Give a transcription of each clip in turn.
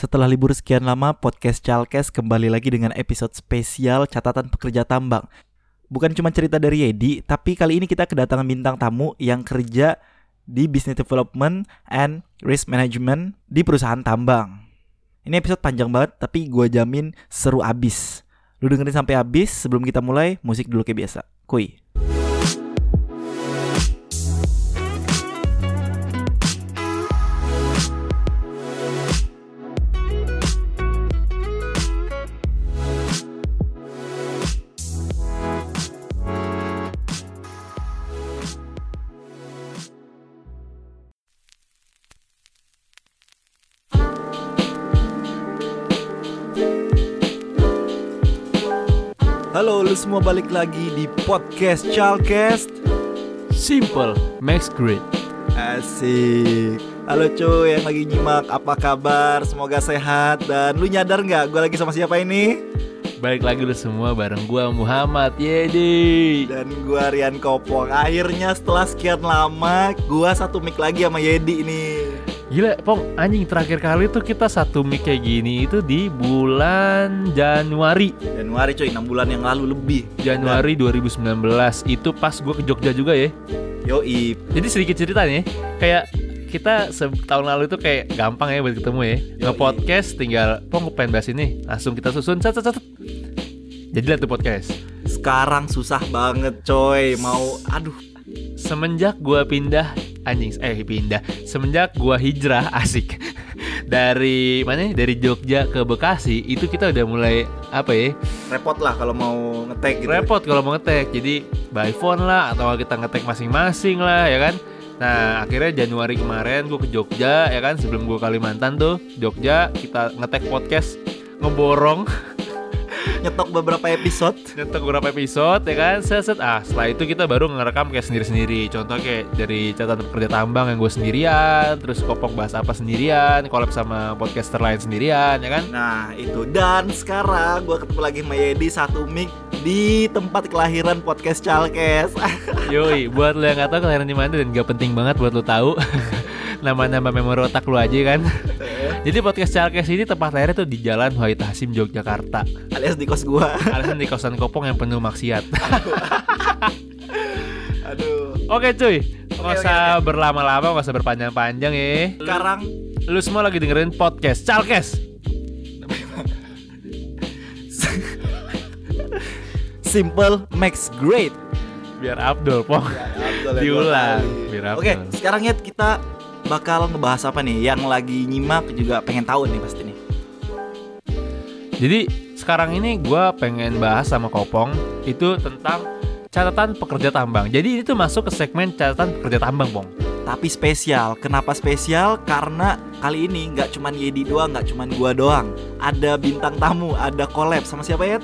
Setelah libur sekian lama, podcast Chalkes kembali lagi dengan episode spesial catatan pekerja tambang. Bukan cuma cerita dari Yedi, tapi kali ini kita kedatangan bintang tamu yang kerja di Business Development and Risk Management di perusahaan tambang. Ini episode panjang banget, tapi gue jamin seru abis. Lu dengerin sampai habis, sebelum kita mulai, musik dulu kayak biasa. Kuy. Halo, lu semua balik lagi di podcast Chalcast. Simple makes great. Asik. Halo cuy yang lagi nyimak, apa kabar? Semoga sehat dan lu nyadar nggak gue lagi sama siapa ini? Balik lagi lu semua bareng gua Muhammad Yedi. Dan gue Rian Kopong. Akhirnya setelah sekian lama, gue satu mic lagi sama Yedi nih. Gila, Pong, anjing terakhir kali tuh kita satu mic kayak gini itu di bulan Januari. Januari cuy, 6 bulan yang lalu lebih. Januari 2019 itu pas gua ke Jogja juga ya. Yoi, Jadi sedikit cerita nih, kayak kita setahun lalu itu kayak gampang ya buat ketemu ya. Nge-podcast tinggal Pong gue pengen bahas ini, langsung kita susun cet cet cet. Jadilah tuh podcast. sekarang susah banget coy. Mau, aduh, Semenjak gua pindah anjing eh pindah. Semenjak gua hijrah asik. Dari mana ya? dari Jogja ke Bekasi itu kita udah mulai apa ya? Repot lah kalau mau ngetek gitu. repot kalau mau ngetek. Jadi by phone lah atau kita ngetek masing-masing lah ya kan? Nah akhirnya Januari kemarin gua ke Jogja ya kan? Sebelum gua Kalimantan tuh Jogja kita ngetek podcast ngeborong Nyetok beberapa episode. nyetok beberapa episode ya kan? Set set. Ah setelah itu kita baru ngerekam kayak sendiri sendiri contoh kayak dari catatan pekerja tambang yang gue sendirian terus kopok bahas apa sendirian collab sama podcaster lain sendirian ya kan? Nah itu. Dan sekarang gue ketemu lagi sama Yedi satu mic di tempat kelahiran podcast Chalkes. yoi buat lo yang nggak tahu kelahiran di mana dan gak penting banget buat lo tahu nama-nama memori otak lo aja kan jadi podcast Chalkes ini tempat lahirnya tuh di Jalan Wahid Hasim Yogyakarta. Alias di kos gue. alias di kosan kopong yang penuh maksiat. Aduh. oke cuy. Nggak usah berlama-lama nggak usah berpanjang-panjang ya. Sekarang. Lu semua lagi dengerin podcast Chalkes simple makes great. Biar Abdul, Pong. Diulang Biar Abdul. Oke, sekarang ya kita bakal ngebahas apa nih? Yang lagi nyimak juga pengen tahu nih pasti nih. Jadi sekarang ini gue pengen bahas sama Kopong Itu tentang catatan pekerja tambang Jadi itu masuk ke segmen catatan pekerja tambang, Pong Tapi spesial. Kenapa spesial? Karena kali ini nggak cuman Yedi doang, nggak cuman gua doang. Ada bintang tamu, ada collab sama siapa ya?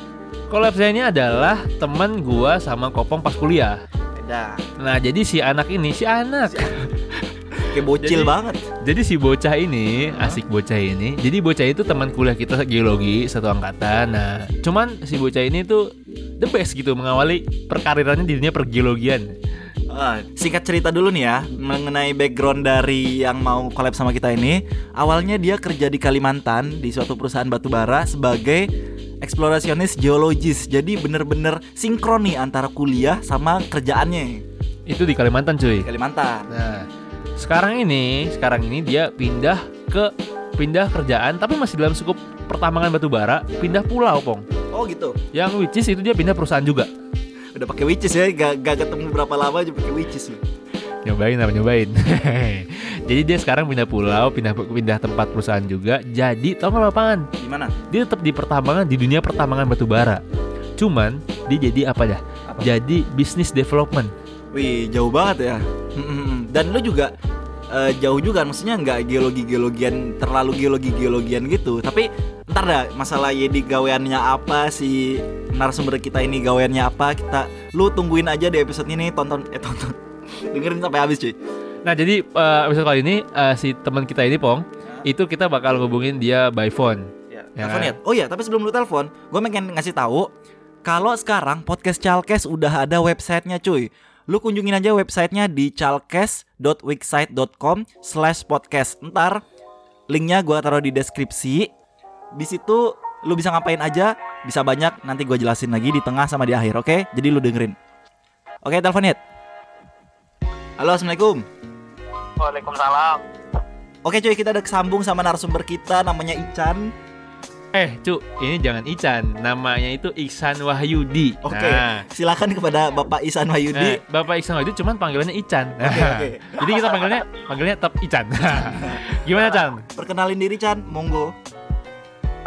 Collab saya ini adalah temen gue sama Kopong pas kuliah Beda. Nah jadi si anak ini, si anak Kayak bocil Jadi- banget. Jadi si bocah ini, asik bocah ini. Jadi bocah itu teman kuliah kita geologi satu angkatan. Nah, cuman si bocah ini tuh the best gitu mengawali perkarirannya di dunia pergeologian. Ah, singkat cerita dulu nih ya mengenai background dari yang mau collab sama kita ini. Awalnya dia kerja di Kalimantan di suatu perusahaan batubara sebagai eksplorasionis geologis. Jadi bener-bener sinkron nih antara kuliah sama kerjaannya Itu di Kalimantan, cuy. di Kalimantan. Nah, sekarang ini, sekarang ini dia pindah ke pindah kerjaan tapi masih dalam skup pertambangan batu bara, pindah pulau, Pong. Oh gitu. Yang which is itu dia pindah perusahaan juga. Udah pakai witches ya, gak, gak ketemu berapa lama aja pakai witches. lu. nyobain apa nyobain jadi dia sekarang pindah pulau pindah pindah tempat perusahaan juga jadi tau nggak apaan Gimana? dia tetap di pertambangan di dunia pertambangan batu bara cuman dia jadi apa dah Apa? jadi business development Wih, jauh banget ya. Dan lu juga eh, jauh juga, maksudnya nggak geologi-geologian terlalu geologi-geologian gitu. Tapi ntar dah masalah Yedi gaweannya apa si narasumber kita ini gaweannya apa kita lu tungguin aja di episode ini tonton eh tonton dengerin sampai habis cuy. nah jadi eh, episode kali ini eh, si teman kita ini pong itu kita bakal hubungin dia by phone Ya, Ya telepon kan? ya. Oh iya, tapi sebelum lu telepon, gue pengen ngasih tahu kalau sekarang podcast Chalkes udah ada websitenya cuy. Lu kunjungin aja websitenya di chalkes.wixsite.com slash podcast. Ntar linknya gue taruh di deskripsi. Di situ lu bisa ngapain aja, bisa banyak. Nanti gue jelasin lagi di tengah sama di akhir, oke? Jadi lu dengerin. Oke, telepon Yet. Halo, assalamualaikum. Waalaikumsalam. Oke cuy, kita ada kesambung sama narasumber kita namanya Ican. Eh, Cu, ini jangan Ican, namanya itu Iksan Wahyudi. Oke, Nah, silakan kepada Bapak Isan Wahyudi. Nah, Bapak Iksan Wahyudi cuman panggilannya Ican. Oke, oke. Jadi kita panggilnya panggilnya tetap Ican. Gimana, Chan? Perkenalin diri Chan, monggo.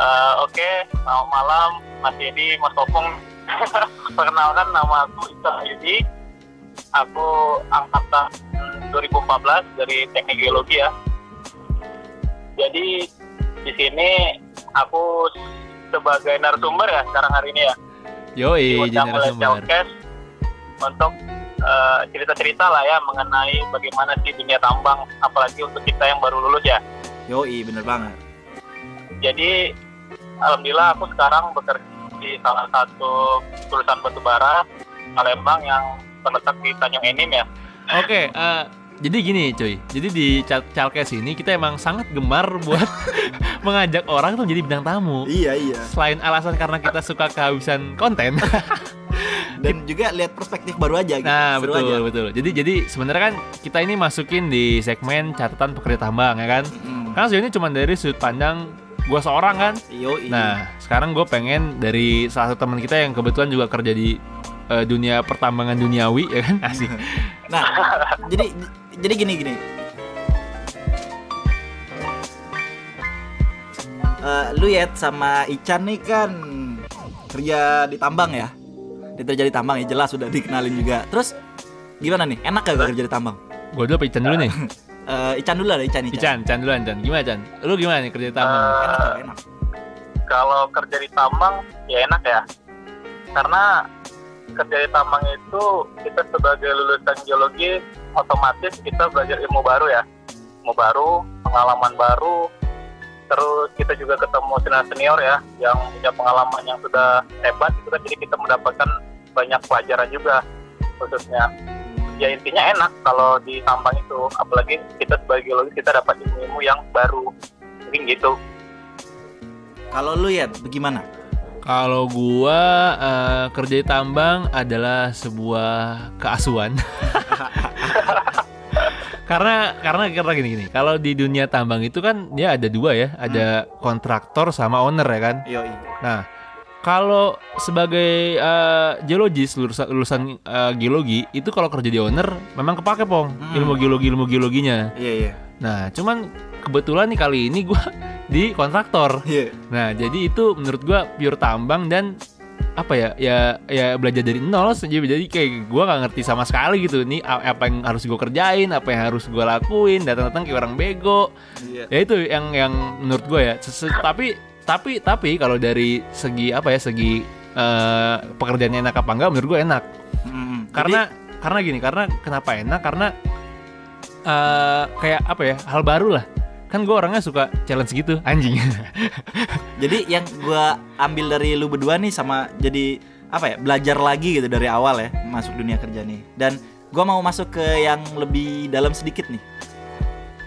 Eh, Oke, selamat malam Mas Yedi, Mas Kopong. Perkenalkan nama aku Isa Yudi. Aku angkatan 2014 dari Teknik Geologi ya. Jadi di sini aku sebagai narasumber ya sekarang hari ini ya. Yoi, jadi diundang oleh narasumber. Untuk eh, cerita-cerita lah ya mengenai bagaimana sih dunia tambang apalagi untuk kita yang baru lulus ya. Yoi, bener banget. Jadi alhamdulillah aku sekarang bekerja di salah satu perusahaan batubara Palembang yang terletak di Tanjung Enim ya. Oke, eh, jadi gini cuy, jadi di Calkes ini kita emang sangat gemar buat mengajak orang tuh jadi bintang tamu. Iya, iya. Selain alasan karena kita suka kehabisan konten, Dan juga lihat perspektif baru aja gitu. nah Seru betul aja. betul. Jadi jadi sebenarnya kan kita ini masukin di segmen catatan pekerja tambang ya kan. Mm. Karena sejauh ini cuma dari sudut pandang gua seorang kan. Yoi. Nah sekarang gue pengen dari salah satu teman kita yang kebetulan juga kerja di eh, dunia pertambangan duniawi ya kan asik. Nah, jadi jadi gini gini. Eh, lu Yet sama Ican nih kan kerja di tambang ya. Dia kerja di tambang ya jelas sudah dikenalin juga. Terus gimana nih? Enak gak kerja di tambang? Gue dulu apa Ican dulu nih? Eh, Ican dulu lah, Ican, Ican. Ican, Ican duluan Ican. Gimana Ican? Lu gimana nih kerja di tambang? Eh, Enak gak? Enak. kalau kerja di tambang ya enak ya. Karena kerja di tambang itu kita sebagai lulusan geologi otomatis kita belajar ilmu baru ya. Ilmu baru, pengalaman baru, terus kita juga ketemu senior senior ya yang punya pengalaman yang sudah hebat itu kan jadi kita mendapatkan banyak pelajaran juga khususnya ya intinya enak kalau di tambang itu apalagi kita sebagai geologi kita dapat ilmu-ilmu yang baru mungkin gitu Kalau lu Yet, bagaimana? Kalau gua eh, kerja di tambang adalah sebuah keasuhan. karena karena karena gini gini. Kalau di dunia tambang itu kan dia ada dua ya, ada kontraktor sama owner ya kan. Yoi. Nah, kalau sebagai eh, geologis lulusan lulusan eh, geologi itu kalau kerja di owner memang kepake pong Hmm. ilmu geologi ilmu geologinya. Iya, iya. Nah, cuman kebetulan nih kali ini gua di kontraktor. Iya. Nah, jadi itu menurut gua pure tambang dan apa ya ya ya belajar dari nol jadi jadi kayak gua nggak ngerti sama sekali gitu nih apa yang harus gua kerjain apa yang harus gua lakuin datang-datang kayak orang bego. Iya. ya itu yang yang menurut gua ya. Ses- tapi tapi tapi kalau dari segi apa ya segi eh, pekerjaannya enak apa enggak menurut gua enak. Mm, karena karena gini karena kenapa enak? Karena eh kayak apa ya hal baru lah kan gue orangnya suka challenge gitu anjing Jadi yang gua ambil dari lu berdua nih sama jadi apa ya belajar lagi gitu dari awal ya masuk dunia kerja nih. Dan gua mau masuk ke yang lebih dalam sedikit nih.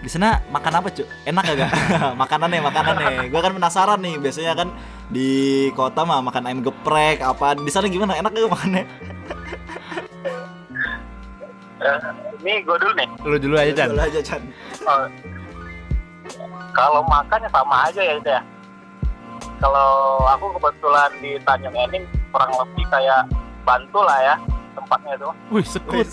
Di sana makan apa cuy? Enak gak? makanannya, makanannya. Gua kan penasaran nih. Biasanya kan di kota mah makan ayam geprek apa. Di sana gimana? Enak gak makannya? Eh, ini gue dulu nih lu dulu aja Chan Dulu aja Chan. Oh, kalau makan ya sama aja ya itu ya. Kalau aku kebetulan di Tanjung Enim kurang lebih kayak Bantul lah ya tempatnya itu. wih sekut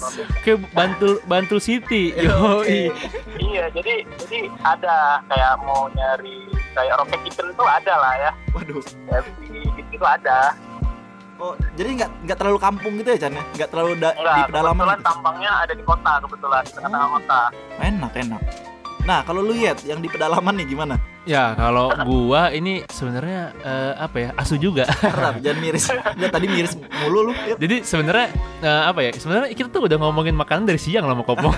kayak Bantul Bantul City yoi Iya, jadi jadi ada kayak mau nyari kayak rocket chicken tuh ada lah ya. Waduh. Ya, di, di situ ada. Oh, jadi nggak nggak terlalu kampung gitu ya Chan ya? Nggak terlalu da- di Enggak, pedalaman kebetulan gitu? tambangnya ada di kota kebetulan di tengah-tengah kota. Enak, enak. Nah, kalau lu Yet, yang di pedalaman nih gimana? ya kalau gua ini sebenarnya eh, apa ya asu juga Harap, jangan miris. Dia tadi miris mulu lu. Yet. jadi sebenarnya eh, apa ya sebenarnya kita tuh udah ngomongin makanan dari siang loh sama kopong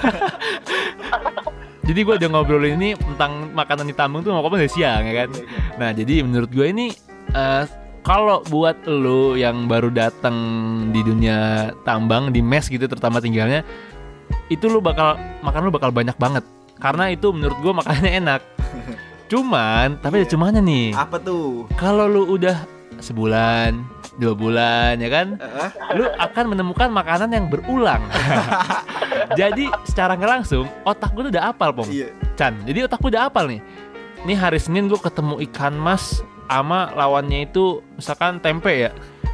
jadi gua udah ngobrolin ini tentang makanan di tambang tuh sama kopong dari siang ya kan Nah, jadi menurut gue ini eh, kalau buat lo yang baru datang di dunia tambang di mes gitu terutama tinggalnya itu lo bakal makan lo bakal banyak banget karena itu menurut gue makanannya enak Cuman, tapi ada cumannya nih. Apa tuh? Kalau lu udah sebulan, dua bulan ya kan, Eh, lu akan menemukan makanan yang berulang. Jadi secara nggak langsung otak gue udah apal pom. iya. Chan. Jadi otak gue udah apal nih. Nih hari Senin gue ketemu ikan mas sama lawannya itu misalkan tempe ya.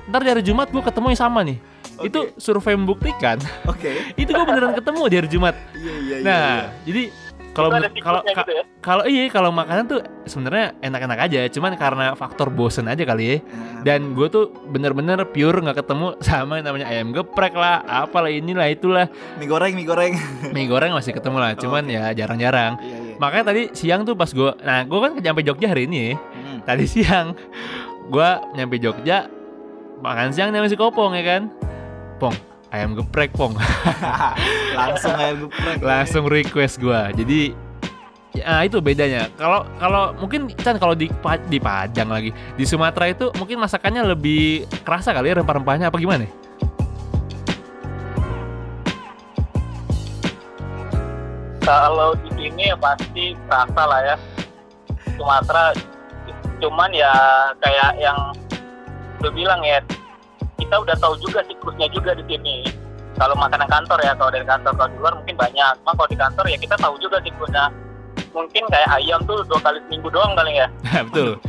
Ntar di hari Jumat gue ketemu yang sama nih. Oke. Itu survei membuktikan. Oke. itu gue beneran ketemu di hari Jumat. Iya iya iya. Nah, jadi kalau kalau gitu ya. kalau iya kalau makanan tuh sebenarnya enak-enak aja, cuman karena faktor bosen aja kali ya. iya. Dan gue tuh bener-bener pure nggak ketemu sama yang namanya ayam geprek lah, apalah inilah itulah. mie goreng mie goreng. Mie goreng masih ketemu lah, cuman Oke. ya jarang-jarang. Iya iya. Makanya tadi siang tuh pas gue, nah gue kan nyampe Jogja hari ini. ya. Hmm. Tadi siang gue nyampe Jogja, makan siang masih kopong ya kan. Pong, ayam geprek pong. Langsung ayam geprek. langsung request gua jadi ya itu bedanya kalau kalau mungkin kan kalau di di Padang lagi di Sumatera itu mungkin masakannya lebih kerasa kali ya rempah-rempahnya apa gimana Kalau di sini ya pasti rasa lah ya. Sumatera cuman ya kayak yang lu bilang ya kita udah tahu juga siklusnya juga di sini. Kalau makanan kantor ya, kalau dari kantor kalau di luar mungkin banyak. Cuma kalau di kantor ya kita tahu juga siklusnya. Mungkin kayak ayam tuh dua kali seminggu doang kali ya. betul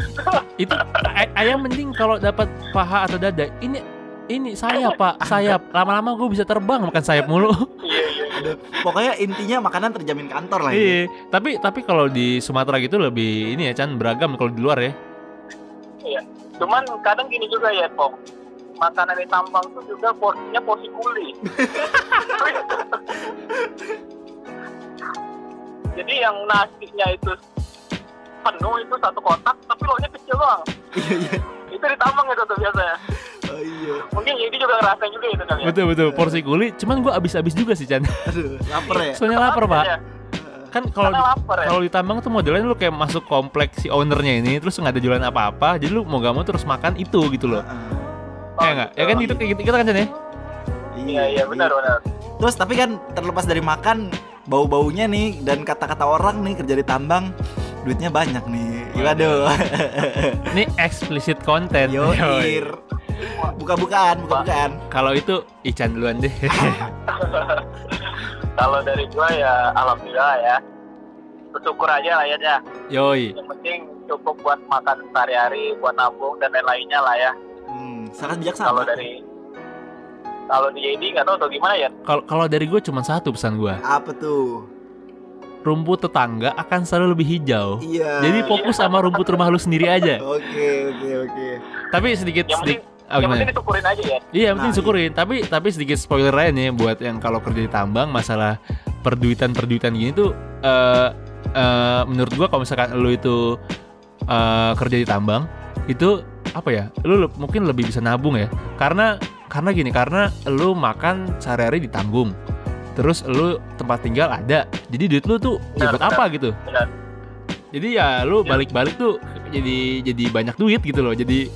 itu ay- ayam mending kalau dapat paha atau dada ini ini sayap pak sayap lama-lama gue bisa terbang makan sayap mulu Iya iya. iya. Aduh, Pokoknya intinya makanan terjamin kantor lah iya tapi tapi kalau di Sumatera gitu lebih ini ya Chan beragam kalau di luar ya Cuman kadang gini juga ya, Pong. Makanan di tambang tuh juga porsinya porsi kuli. Jadi yang nasinya itu penuh itu satu kotak, tapi lonya kecil doang. Iya iya. Itu di tambang itu tuh biasanya. Oh iya. Mungkin jadi juga ngerasain juga itu kali ya. betul betul porsi kuli cuman gue abis-abis juga sih Chan Aduh, lapar ya. soalnya lapar pak Ya, kan kalau lapar ya. kalau di tambang tuh modelnya lu kayak masuk kompleks si ownernya ini terus nggak ada jualan apa-apa jadi lu mau gak mau terus makan itu gitu loh Ya nggak ya kan gitu. itu kayak gitu kita kan Chan ya Iya iya benar benar. Terus tapi kan terlepas dari makan bau-baunya nih dan kata-kata orang nih kerja di tambang duitnya banyak nih. Waduh. ini explicit content Yo, Yoi. ir. Buka-bukaan, buka-bukaan. kalau itu Ican duluan deh Kalau dari gua ya alhamdulillah ya. Bersyukur aja lah ya, ya. yoi Yang penting cukup buat makan sehari-hari, buat nabung dan lain-lainnya lah ya. Hmm, sangat bijaksana. Kalau dari kalau di JD nggak tahu atau gimana ya. kalau kalau dari gue cuma satu pesan gue apa tuh? rumput tetangga akan selalu lebih hijau Iya. jadi fokus sama rumput rumah lu sendiri aja Oke, oke, oke. tapi sedikit Yang penting, sedikit oh, yang gimana? penting disyukurin aja ya. Iya, yang penting Nah, syukurin. Tapi tapi sedikit spoiler aja nih buat yang kalau kerja di tambang masalah perduitan-perduitan gini tuh eh eh, menurut gua kalau misalkan lu itu eh, kerja di tambang itu apa ya? Lu le- mungkin lebih bisa nabung ya. Karena karena gini, karena lu makan sehari-hari ditanggung. Terus lu tempat tinggal ada. Jadi duit lu tuh ya Benar, buat apa gitu. Benar. Jadi ya lu Ya. balik-balik tuh jadi jadi banyak duit gitu loh. Jadi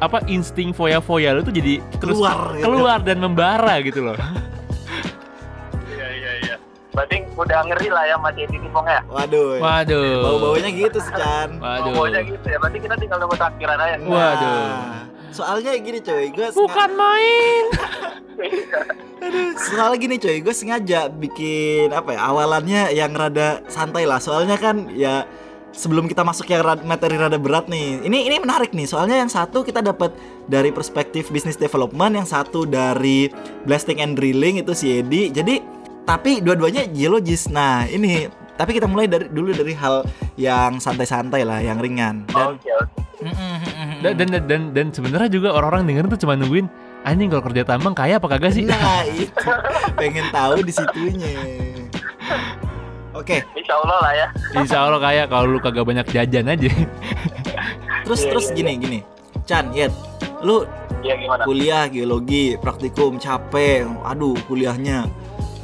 apa insting foya-foya lu tuh jadi terus Keluar, gitu. keluar dan membara gitu loh. Berarti udah ngeri lah ya Mas JD di Pong ya. Waduh. Waduh. Bau-baunya gitu sih, Chan. Waduh. Pokoknya gitu ya. Berarti kita tinggal nunggu takbiran aja. Waduh. Nah, soalnya gini coy, gue Bukan main. soalnya gini coy, gue sengaja bikin apa ya awalannya yang rada santai lah. Soalnya kan ya sebelum kita masuk yang rad- materi rada berat nih. Ini ini menarik nih. Soalnya yang satu kita dapat dari perspektif bisnis development, yang satu dari blasting and drilling itu si Edi. Jadi tapi dua-duanya geologis. Nah, ini tapi kita mulai dari dulu dari hal yang santai-santai lah, yang ringan. Dan Oke oke. Dan dan dan, dan, dan sebenarnya juga orang-orang dengerin tuh cuma nungguin anjing kalau kerja tambang kaya apa kagak sih? Nah itu pengen tahu di situnya. Oke, Insya Allah lah ya. Insya Allah kaya kalau lu kagak banyak jajan aja. terus Iya, terus iya, gini gini, Chan, Yet, lu Iya gimana? kuliah geologi, praktikum capek, aduh kuliahnya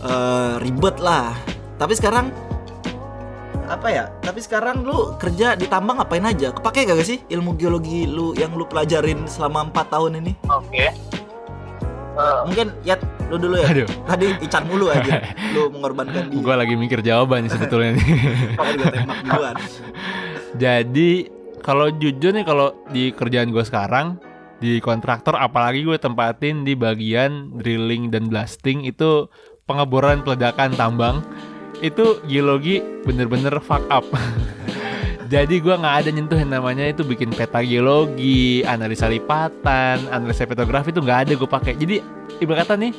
eh, ribet lah. Tapi sekarang apa ya? Tapi sekarang lu kerja di tambang ngapain aja? Kepake gak sih ilmu geologi lu yang lu pelajarin selama empat tahun ini? Oke. Eh, Mungkin Yet lu dulu ya. Aduh, Tadi Ican mulu aja. lu mengorbankan dia. gue lagi mikir jawaban sebetulnya nih. Jadi kalau jujur nih kalau di kerjaan gue sekarang di kontraktor apalagi gue tempatin di bagian drilling dan blasting itu pengeboran peledakan tambang itu geologi bener-bener fuck up. Jadi gue nggak ada nyentuh yang namanya itu bikin peta geologi, analisa lipatan, analisa petrografi itu nggak ada gue pakai. Jadi ibarat kata nih,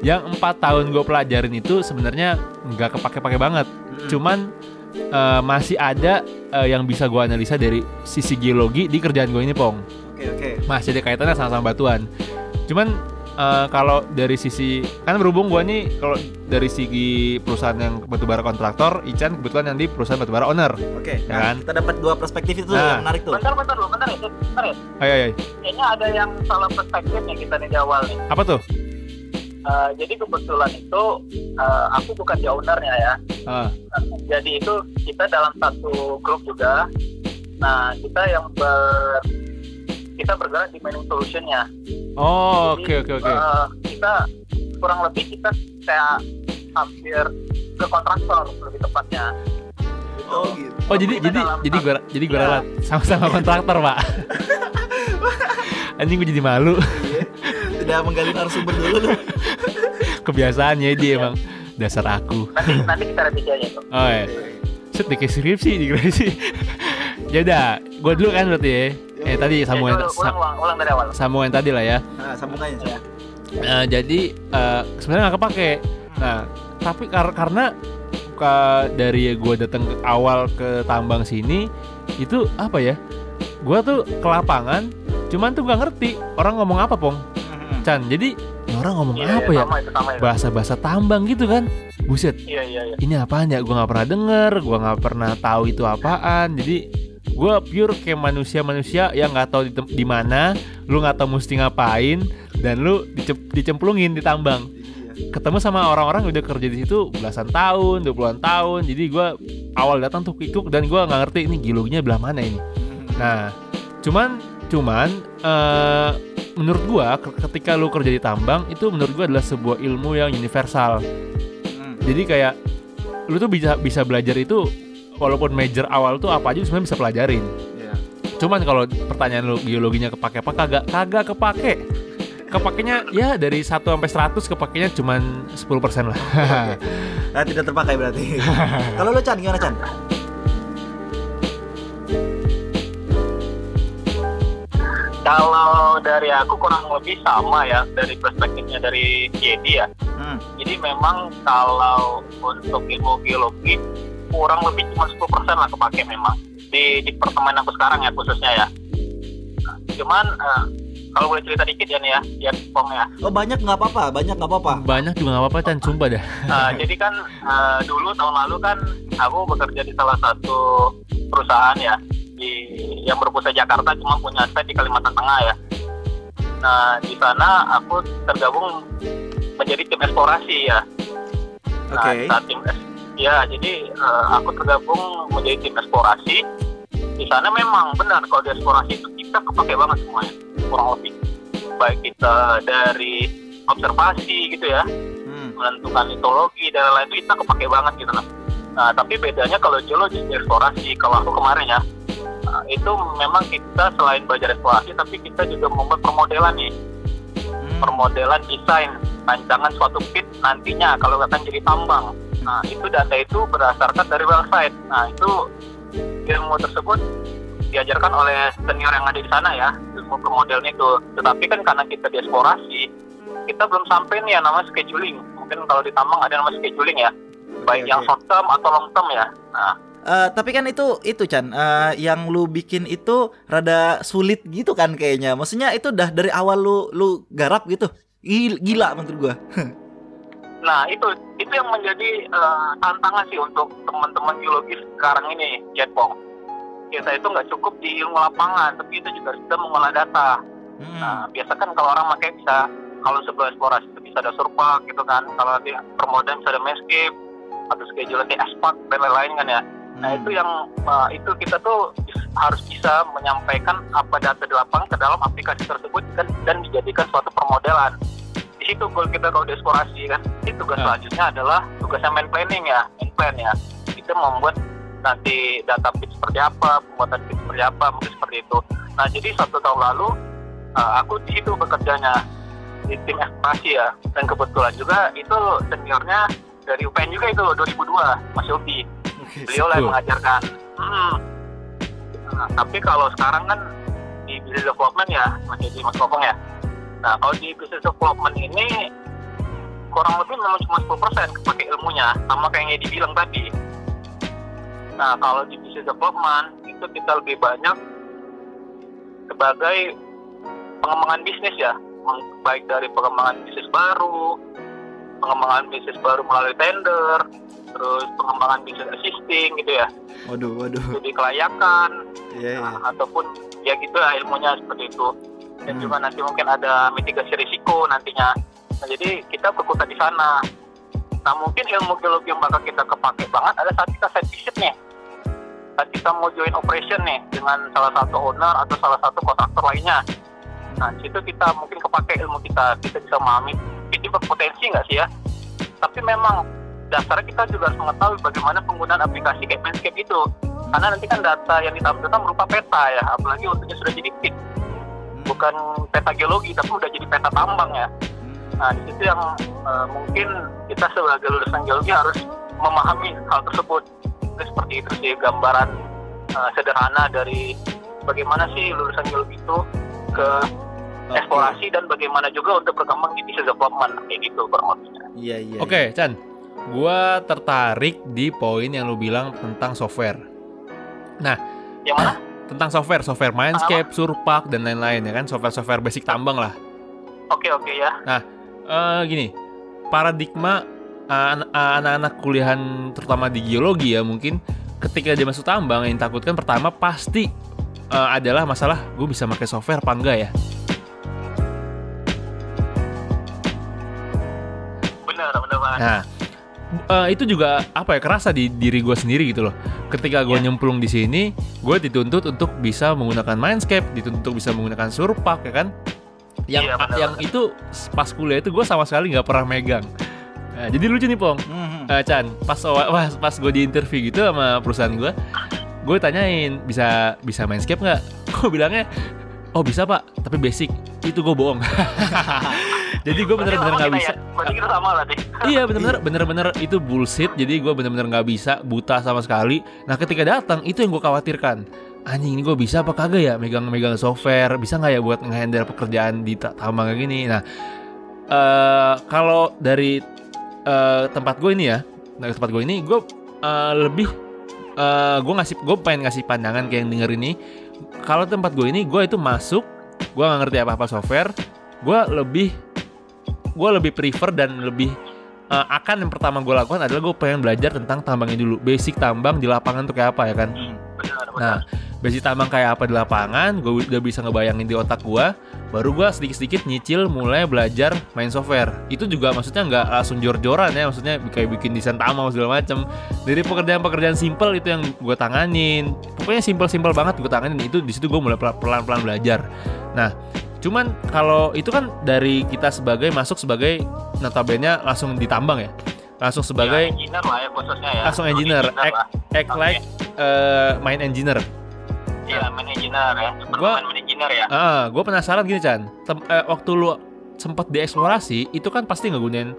yang empat tahun gue pelajarin itu sebenarnya nggak kepake-pake banget. Hmm. Cuman eh, masih ada eh, yang bisa gue analisa dari sisi geologi di kerjaan gue ini, Pong. Oke oke. Masih ada kaitannya sama-sama batuan. Cuman eh, kalau dari sisi kan berhubung gue nih kalau dari segi perusahaan yang batubara kontraktor, Ican kebetulan yang di perusahaan batubara owner. Oke. Ya Nah, kan? kita dapat dua perspektif itu Nah. yang menarik tuh. Bentar, bentar dulu, bentar ya, bentar ya. Ayo, ayo. Kayaknya ada yang salah perspektif nih kita nih di awal nih. Apa tuh? Eh, jadi kebetulan itu eh, aku bukan di ownernya ya. Ah, Jadi itu kita dalam satu grup juga. Nah kita yang ber kita bergerak di mining solutionnya. Oh, oke, oke, oke. eh, kita kurang lebih kita kayak hampir ke kontraktor lebih tepatnya. Gitu. Oh gitu. Oh, jadi kita jadi dalam jadi gue jadi gue Iya. ralat sama-sama kontraktor, Pak. Anjing gue jadi malu. Iya. Tidak menggali narasumber dulu lu. Kebiasaannya dia emang dasar aku. Nanti nanti kita revisi aja itu. Oh ya. Set di skripsi di skripsi. ya udah, gue dulu kan berarti ya. Eh tadi sambungan Ya, ulang, ulang, ulang, dari awal. sambungan tadi lah ya. Nah, sambungannya sih. Nah, jadi eh, sebenarnya nggak kepake. Nah, tapi kar- karena ka- dari gue datang ke awal ke tambang sini itu apa ya? Gue tuh ke lapangan, cuman tuh gak ngerti orang ngomong apa pong. Hmm. Chan, jadi orang ngomong Iya, apa iya, ya? Bahasa-bahasa tambang gitu kan? Buset, Iya iya iya. ini apaan ya? Gue nggak pernah denger, gue nggak pernah tahu itu apaan. Jadi gue pure kayak manusia-manusia yang nggak tahu di, di mana, lu nggak tahu mesti ngapain, dan lu dicep- dicemplungin di tambang. Iya. Ketemu sama orang-orang udah kerja di situ belasan tahun, 20-an tahun. Jadi gue awal datang tuh kikuk dan gue nggak ngerti ini geologinya belah mana ini. Nah, cuman cuman eh, menurut gua ke- ketika lu kerja di tambang itu menurut gua adalah sebuah ilmu yang universal. Hmm. Jadi kayak lu tuh bisa bisa belajar itu walaupun major awal tuh apa aja sebenarnya bisa pelajarin. Iya. Cuman kalau pertanyaan lu geologinya kepake apa kagak? Kagak kepake. Kepakainya ya dari 1 sampai 100 kepakainya cuman 10% lah. Nah, tidak terpakai berarti. Kalau lu Chan gimana Chan? Kalau dari aku kurang lebih sama ya dari perspektifnya dari Yedi ya. Hmm. Jadi memang kalau untuk ilmu geologi kurang lebih cuma 10% lah kepake memang di di pertemanan aku sekarang ya khususnya ya. Nah, cuman eh, kalau boleh cerita dikit ya nih ya, ya Pong ya. Oh banyak nggak apa-apa, banyak nggak apa-apa. Banyak juga nggak apa-apa Chan, sumpah dah. Eh, jadi kan eh, dulu tahun lalu kan aku bekerja di salah satu perusahaan ya di yang berpusat Jakarta cuma punya site di Kalimantan Tengah ya. Nah di sana aku tergabung menjadi tim eksplorasi ya. Nah, Oke. saat tim es- ya jadi eh, aku tergabung menjadi tim eksplorasi. Di sana memang benar kalau di eksplorasi itu kita kepake banget semuanya kurang lebih. Baik kita dari observasi gitu ya, Hmm. menentukan litologi dan lain-lain itu kita kepake banget gitu nah. Nah, tapi bedanya kalau geologi di eksplorasi, kalau aku kemarin ya, nah, itu memang kita selain belajar eksplorasi, tapi kita juga membuat permodelan nih, Hmm. permodelan desain rancangan suatu pit nantinya kalau akan jadi tambang. Nah, itu data itu berdasarkan dari website. Nah, itu ilmu tersebut diajarkan oleh senior yang ada di sana ya, ilmu permodelan itu. Tetapi kan karena kita di eksplorasi, kita belum sampai nih yang namanya scheduling. Mungkin kalau di tambang ada yang namanya scheduling ya, baik Oke, yang short term atau long term ya. Nah, Eh, tapi kan itu itu Chan eh, yang lu bikin itu rada sulit gitu kan kayaknya. Maksudnya itu udah dari awal lu lu garap gitu. Gil- Gila menurut gua. Nah itu itu yang menjadi eh, tantangan sih untuk teman-teman geologis sekarang ini, Jetpong. Kita itu nggak cukup di ilmu lapangan, tapi kita juga sudah mengolah data. Hmm. Nah biasa kan kalau orang pakai bisa kalau sebelum eksplorasi itu bisa ada surpa gitu kan, kalau nanti permodalan bisa ada landscape atau schedule nanti aspak dan lain-lain kan ya. Nah Hmm. itu yang eh, itu kita tuh harus bisa menyampaikan apa data di lapangan ke dalam aplikasi tersebut dan, dan dijadikan suatu permodelan. Situ goal kita kalau eksplorasi kan. Ini tugas Ah. selanjutnya adalah tugasnya main planning ya main plan ya. Kita membuat nanti data feed seperti apa pembuatan feed seperti apa mungkin seperti itu. Nah jadi satu tahun lalu uh, aku di situ bekerjanya di tim eksplorasi ya. Dan kebetulan juga itu seniornya dari UPN juga itu 2002 Mas Yofi Oke. beliau lah yang mengajarkan. Hmm. Nah, tapi kalau sekarang kan di business development ya Yedi Mas Kopong ya nah kalau di business development ini kurang lebih memang cuma 10% kepake ilmunya sama kayak yang Yedi bilang tadi nah kalau di business development itu kita lebih banyak sebagai pengembangan bisnis ya baik dari pengembangan bisnis baru pengembangan bisnis baru melalui tender terus pengembangan bisnis assisting gitu ya Waduh, waduh. studi kelayakan Iya, iya. nah, ataupun ya gitu lah ilmunya seperti itu dan Hmm. juga nanti mungkin ada mitigasi risiko nantinya. Nah, jadi kita berkutat di sana. Nah mungkin ilmu geologi yang bakal kita kepake banget ada saat kita site visit nih. Saat kita mau join operation nih dengan salah satu owner atau salah satu kontraktor lainnya. Nah di situ kita mungkin kepake ilmu kita. Kita bisa memahami ini berpotensi nggak sih ya? Tapi memang dasarnya kita juga harus mengetahui bagaimana penggunaan aplikasi kayak Manscape itu. Karena nanti kan data yang ditampilkan berupa peta ya apalagi untuknya sudah jadi pit bukan peta geologi tapi udah jadi peta tambang ya nah di situ yang eh, mungkin kita sebagai lulusan geologi harus memahami hal tersebut Jadi seperti itu sih gambaran eh, sederhana dari bagaimana sih lulusan geologi itu ke Oke. eksplorasi dan bagaimana juga untuk berkembang di business development kayak gitu kurang lebihnya Iya, iya. Oke, Chan. Gua tertarik di poin yang lu bilang tentang software. yang mana Tentang software, software Mindscape, Surpak dan lain-lain ya kan, software-software basic tambang lah. oke oke ya. Eh gini, paradigma eh, eh, anak-anak kuliahan terutama di geologi ya mungkin ketika dia masuk tambang yang takutkan pertama pasti eh, adalah masalah gue bisa pakai software apa enggak ya. benar benar banget. Nah, eh, itu juga apa ya kerasa di diri gue sendiri gitu loh. Ketika gue Iya. nyemplung di sini, gue dituntut untuk bisa menggunakan Mindscape, dituntut untuk bisa menggunakan Surpak ya kan. Yang Iya, benar, yang itu pas kuliah itu gue sama sekali nggak pernah megang. Nah, jadi lucu nih Pong. Mhm. Eh, Chan, pas pas, pas gue di interview gitu sama perusahaan gue, gue tanyain bisa bisa Mindscape nggak? Gue bilangnya, oh bisa pak, tapi basic. Itu gue bohong. jadi gue bener-bener nggak bisa. ya? berarti kita sama lah deh iya bener-bener bener-bener itu bullshit. Jadi gue bener-bener nggak bisa buta sama sekali. Nah ketika datang itu yang gue khawatirkan. Anjing ini gue bisa apa kagak ya megang-megang software? Bisa nggak ya buat ngehandle pekerjaan di ta- tambang kayak gini? Nah eh kalau dari eh, tempat gue ini ya dari tempat gue ini gue eh, lebih eh gue ngasih gue pengen ngasih pandangan kayak yang denger ini. Kalau tempat gue ini gue itu masuk gue nggak ngerti apa apa software. Gue lebih gue lebih prefer dan lebih eh, akan yang pertama gue lakukan adalah gue pengen belajar tentang tambangnya dulu. Basic tambang di lapangan tuh kayak apa ya kan? Benar benar. Nah basic tambang kayak apa di lapangan gue udah bisa ngebayangin di otak gue baru gue sedikit-sedikit nyicil mulai belajar main software. Itu juga maksudnya nggak langsung jor-joran ya maksudnya kayak bikin desain tambang segala macem. Dari pekerjaan-pekerjaan simple itu yang gue tanganin. Pokoknya simple-simple banget gue tanganin itu di situ gue mulai pel- pelan-pelan belajar. Nah cuman kalau itu kan dari kita sebagai masuk sebagai notabene langsung ditambang ya langsung Ya, sebagai engineer lah ya khususnya ya Langsung engineer. lah. act Oke. like eh, main engineer Iya, main engineer ya. Gua- main engineer ya. Ah, gue penasaran gini Chan. Tem- eh, waktu lu sempat dieksplorasi, itu kan pasti ngegunain,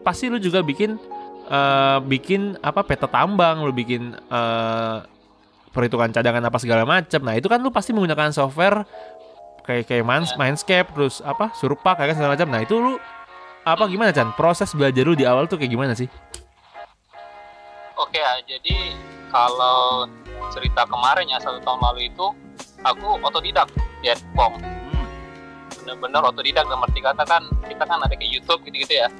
pasti lu juga bikin, eh, bikin apa peta tambang, lu bikin eh, perhitungan cadangan apa segala macam. Nah itu kan lu pasti menggunakan software kayak kayak Mins- Mindscape, terus apa Surpak kayak segala macam. Nah itu lu apa gimana Chan? Proses belajar lu di awal tuh kayak gimana sih? Oke ya, jadi kalau cerita kemarin ya satu tahun lalu itu aku otodidak ya Pong. Hmm. Bener-bener otodidak dalam arti kata kan kita kan ada kayak YouTube gitu-gitu ya.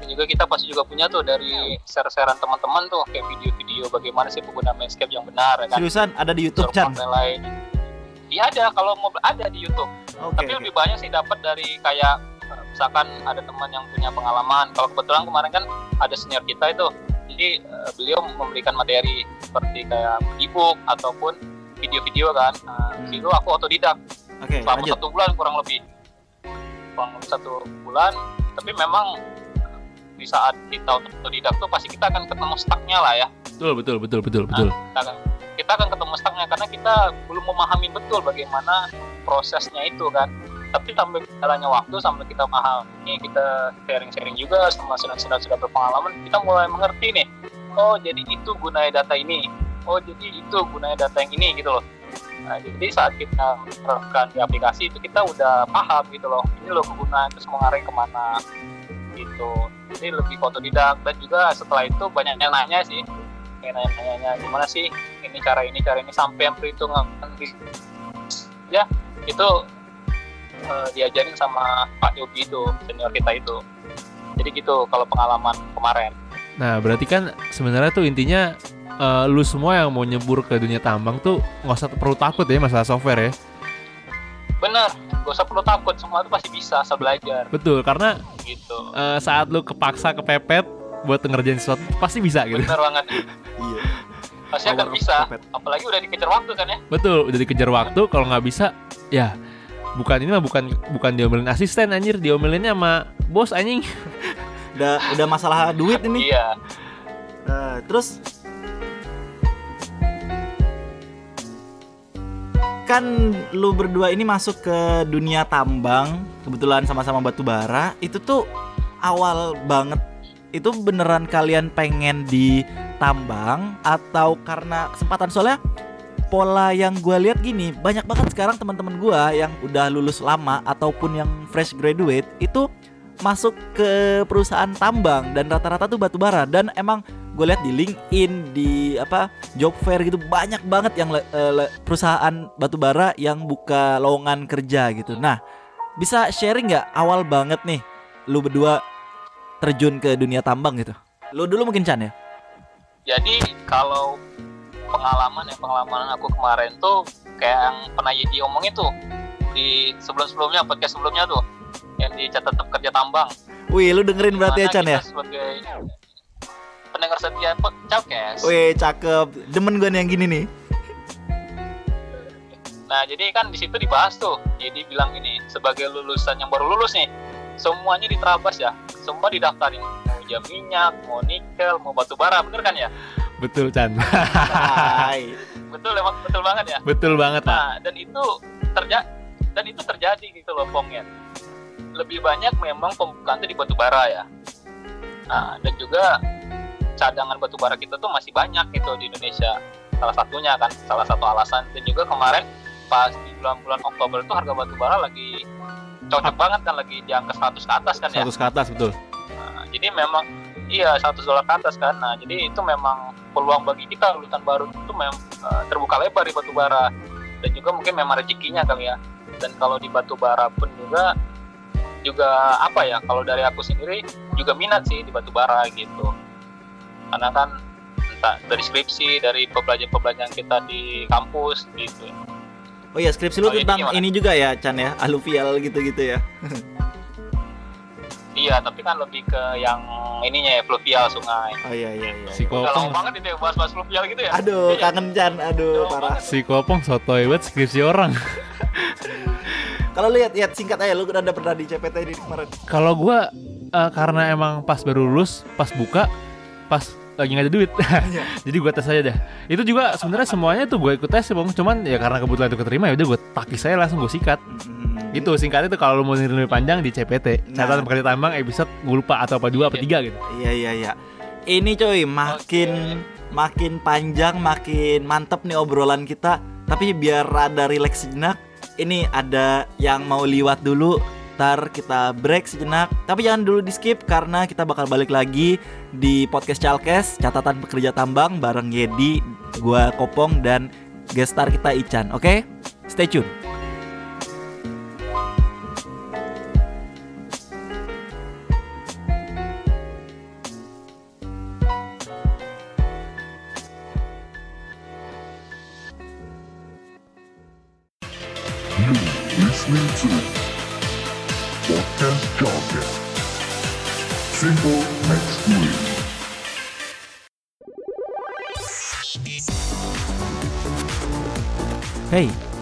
Dan juga kita pasti juga punya tuh dari share-sharean teman-teman tuh kayak video-video bagaimana sih penggunaan Manscaped yang benar ya kan. Seriusan ada di YouTube Chan. Dan lain. Iya ada kalau mau ada di YouTube. Oke. Tapi oke. lebih banyak sih dapat dari kayak eh, misalkan ada teman yang punya pengalaman. Kalau kebetulan kemarin kan ada senior kita itu, jadi eh, beliau memberikan materi seperti kayak ebook ataupun video-video kan. Nah, Hmm. di situ aku otodidak Oke, selama lanjut. satu bulan kurang lebih. Kurang lebih satu bulan tapi memang di saat kita otodidak tuh pasti kita akan ketemu stucknya lah ya betul betul betul betul betul kita akan kita akan ketemu stucknya karena kita belum memahami betul bagaimana prosesnya itu kan tapi sampai jalannya waktu sampai kita memahami kita sharing-sharing juga sama sudah sudah berpengalaman kita mulai mengerti nih oh jadi itu gunanya data ini oh jadi itu gunanya data yang ini gitu loh Nah, jadi saat kita menerapkan di aplikasi itu kita udah paham gitu loh. Ini loh kegunaan terus mengarah ke mana gitu. Jadi lebih otodidak dan juga setelah itu banyak yang nanya sih. Yang nanya-nanya gimana sih ini cara ini cara ini sampai yang perhitungan ya itu uh, diajarin sama Pak Yogi itu senior kita itu. Jadi gitu kalau pengalaman kemarin. Nah, berarti kan sebenarnya tuh intinya uh, lu semua yang mau nyebur ke dunia tambang tuh nggak usah perlu takut ya masalah software ya. Bener, gak usah perlu takut, semua itu pasti bisa asal belajar. Betul, karena gitu. Uh, saat lu kepaksa kepepet buat ngerjain sesuatu pasti bisa gitu. Bener banget. iya. Pasti akan bisa, apalagi udah dikejar waktu kan ya. Betul, udah dikejar waktu, kalau nggak bisa, ya bukan ini mah bukan bukan diomelin asisten anjir, diomelinnya sama bos anjing. udah udah masalah duit ini. Iya. Uh, terus kan lu berdua ini masuk ke dunia tambang, kebetulan sama-sama batu bara, itu tuh awal banget itu beneran kalian pengen di tambang atau karena kesempatan soalnya pola yang gue lihat gini banyak banget sekarang teman-teman gue yang udah lulus lama ataupun yang fresh graduate itu masuk ke perusahaan tambang dan rata-rata tuh batu bara dan emang gue lihat di LinkedIn di apa job fair gitu banyak banget yang uh, perusahaan batubara yang buka lowongan kerja gitu. Nah, bisa sharing nggak awal banget nih lu berdua terjun ke dunia tambang gitu? Lu dulu mungkin Chan ya? Jadi kalau pengalaman ya pengalaman aku kemarin tuh kayak yang pernah Yedi omongin tuh di sebelum-sebelumnya podcast sebelumnya tuh yang di catatan kerja tambang. Wih, lu dengerin berarti ya Chan ya? Sebagai pendengar setia podcast. Wih, cakep. Demen gue nih yang gini nih. Nah, jadi kan di situ dibahas tuh. Jadi bilang ini sebagai lulusan yang baru lulus nih, semuanya diterabas ya. Semua didaftarin. Mau jam minyak, mau nikel, mau batu bara, bener kan ya? Betul, Chan. betul, emang betul banget ya? Betul banget, Pak. Nah, dan itu terjadi dan itu terjadi gitu loh, Pong ya. Lebih banyak memang pembukaan itu di batu bara ya. Nah, dan juga cadangan batu bara kita tuh masih banyak gitu di Indonesia salah satunya kan salah satu alasan dan juga kemarin pas di bulan-bulan Oktober itu harga batu bara lagi cocok banget kan lagi di angka 100 ke atas kan ya? 100 ke atas betul. Nah, jadi memang iya 100 dolar ke atas kan. Nah jadi itu memang peluang bagi kita lulusan baru itu memang uh, terbuka lebar di batu bara. Dan juga mungkin memang rezekinya kali ya. Dan kalau di batu bara pun juga juga apa ya kalau dari aku sendiri juga minat sih di batu bara gitu. Karena kan entah dari skripsi dari pembelajaran-pembelajaran kita di kampus gitu Oh iya skripsi lu oh, tentang ini, ini juga ya Chan ya aluvial gitu-gitu ya. Iya tapi kan lebih ke yang ininya ya fluvial sungai. Oh iya iya iya. Si Kopong banget itu ya bahas-bahas fluvial gitu ya? Aduh iya. kangen Chan. Aduh Jauh parah. Si Kopong sotoy banget skripsi orang. Kalau lihat lihat singkat aja lu udah pernah di CPT ini kemarin. Kalau gua uh, karena emang pas baru lulus pas buka pas lagi nggak ada duit. Iya. jadi gue tes aja deh. Itu juga sebenarnya semuanya tuh gue ikut tes sih bang. Cuman ya karena kebetulan itu keterima ya udah gue takis saya langsung gue sikat. Hmm. itu singkatnya tuh kalau mau lebih panjang di CPT nah. catatan pekerja tambang episode gue lupa atau apa dua apa tiga gitu. Iya iya iya. Ini coy makin okay. makin panjang makin mantep nih obrolan kita. Tapi biar rada relax sejenak ini ada yang mau liwat dulu Ntar kita break sejenak Tapi jangan dulu di skip karena kita bakal balik lagi di podcast Chalkes Catatan Pekerja Tambang bareng Yedi, gua Kopong dan gestar kita Ican Oke? Okay? Stay tune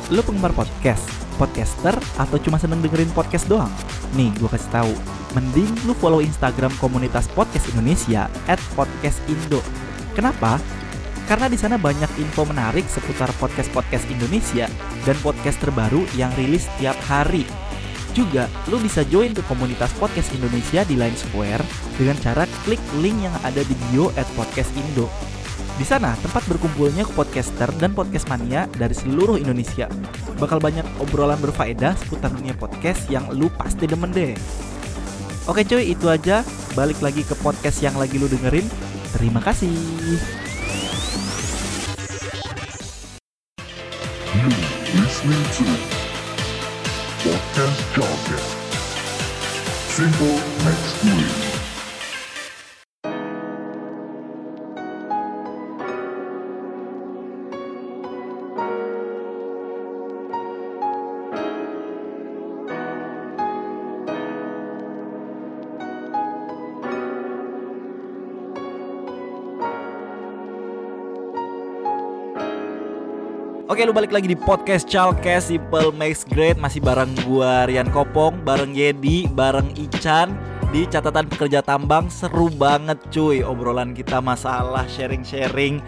Lu penggemar podcast? Podcaster atau cuma seneng dengerin podcast doang? Nih, gue kasih tahu mending lu follow Instagram komunitas podcast Indonesia at podcast Indo. Kenapa? Karena di sana banyak info menarik seputar podcast-podcast Indonesia dan podcast terbaru yang rilis tiap hari. Juga, lu bisa join ke komunitas podcast Indonesia di Line Square dengan cara klik link yang ada di bio at podcast. Di sana, tempat berkumpulnya podcaster dan podcast mania dari seluruh Indonesia. Bakal banyak obrolan berfaedah seputar dunia podcast yang lu pasti demen deh. Oke cuy, itu aja. Balik lagi ke podcast yang lagi lu dengerin. Terima kasih. Simple next week. Oke, lu balik lagi di podcast Chalkes Simple Makes Great. Masih bareng gua Rian Kopong, bareng Yedi, bareng Ican Di catatan pekerja tambang. Seru banget cuy Obrolan kita masalah sharing-sharing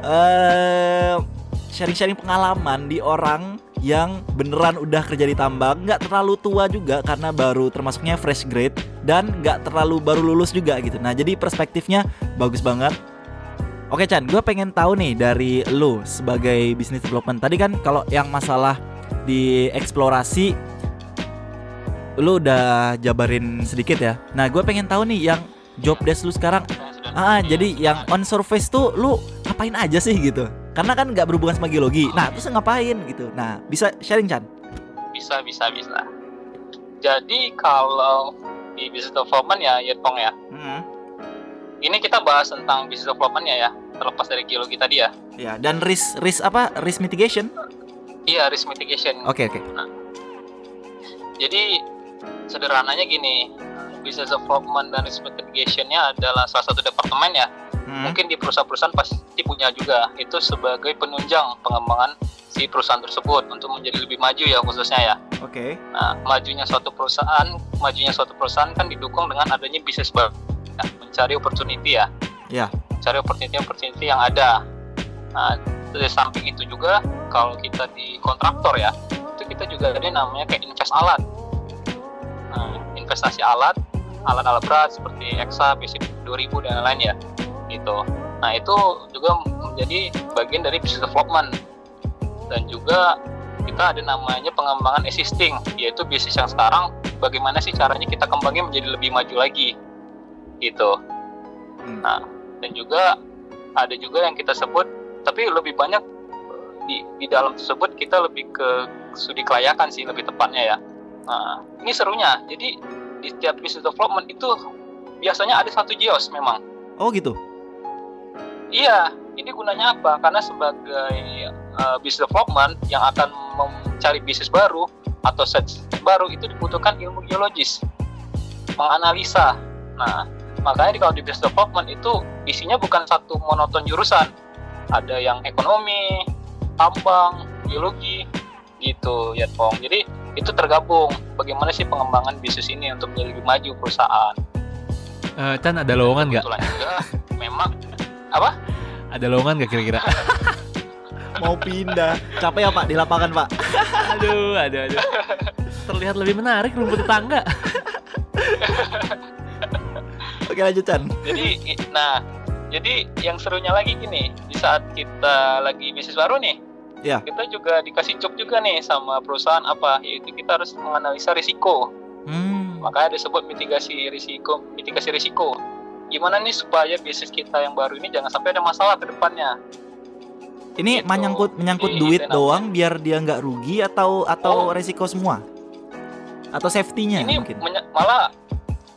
eh Sharing-sharing pengalaman di orang yang beneran udah kerja di tambang. Nggak terlalu tua juga karena baru termasuknya fresh grade dan nggak terlalu baru lulus juga gitu. Nah jadi perspektifnya bagus banget Oke Chan, gue pengen tahu nih dari lu sebagai business development. Tadi kan kalau yang masalah di eksplorasi, lu udah jabarin sedikit ya. Nah, gue pengen tahu nih yang job desk lu sekarang. Ah, jadi yang on surface tuh lu ngapain aja sih gitu? Karena kan nggak berhubungan sama geologi. Nah, terus ngapain gitu? Nah, bisa sharing Chan? bisa bisa bisa jadi kalau di business development ya Yetong ya Hmm. ini kita bahas tentang business development ya ya terlepas dari geologi tadi ya Ya, dan risk risk apa? Risk mitigation? iya risk mitigation Oke, oke. jadi sederhananya gini business development dan risk mitigationnya adalah salah satu departemen ya Hmm. mungkin di perusahaan-perusahaan pasti punya juga itu sebagai penunjang pengembangan si perusahaan tersebut untuk menjadi lebih maju ya khususnya ya Oke. Nah, majunya suatu perusahaan, majunya suatu perusahaan kan didukung dengan adanya bisnis baru, Nah, mencari opportunity ya. Ya. Mencari opportunity-opportunity yang ada. Nah, dari samping itu juga kalau kita di kontraktor ya, itu kita juga ada namanya kayak invest alat. Nah, investasi alat, alat-alat berat seperti EXA, BC 2000 dan lain-lain ya, gitu. Nah, itu juga menjadi bagian dari business development dan juga kita ada namanya pengembangan existing yaitu bisnis yang sekarang bagaimana sih caranya kita kembangin menjadi lebih maju lagi gitu Hmm. nah dan juga ada juga yang kita sebut tapi lebih banyak di di dalam tersebut kita lebih ke studi kelayakan sih lebih tepatnya ya nah ini serunya jadi di setiap business development itu biasanya ada satu geos memang Oh gitu. Iya, ini gunanya apa? Karena sebagai uh, business development yang akan mencari bisnis baru atau set baru itu dibutuhkan ilmu geologis, menganalisa. Nah, makanya di kalau di business development itu isinya bukan satu monoton jurusan. Ada yang ekonomi, tambang, geologi, gitu ya Pong. Jadi itu tergabung. Bagaimana sih pengembangan bisnis ini untuk menjadi lebih maju perusahaan? Eh, Chan ada lowongan nggak? Memang apa? Ada lowongan nggak kira-kira? Mau pindah. Capek ya Pak di lapangan Pak? aduh, aduh, aduh. Terlihat lebih menarik rumput tetangga. Oke lanjut Chan. jadi nah jadi yang serunya lagi gini di saat kita lagi bisnis baru nih Ya. kita juga dikasih job juga nih sama perusahaan apa yaitu kita harus menganalisa risiko Hmm. makanya disebut mitigasi risiko mitigasi risiko gimana nih supaya bisnis kita yang baru ini jangan sampai ada masalah ke depannya Ini Gitu. menyangkut menyangkut Jadi, duit itu namanya. doang biar dia nggak rugi atau atau Oh. resiko semua? Atau safety-nya ini mungkin? malah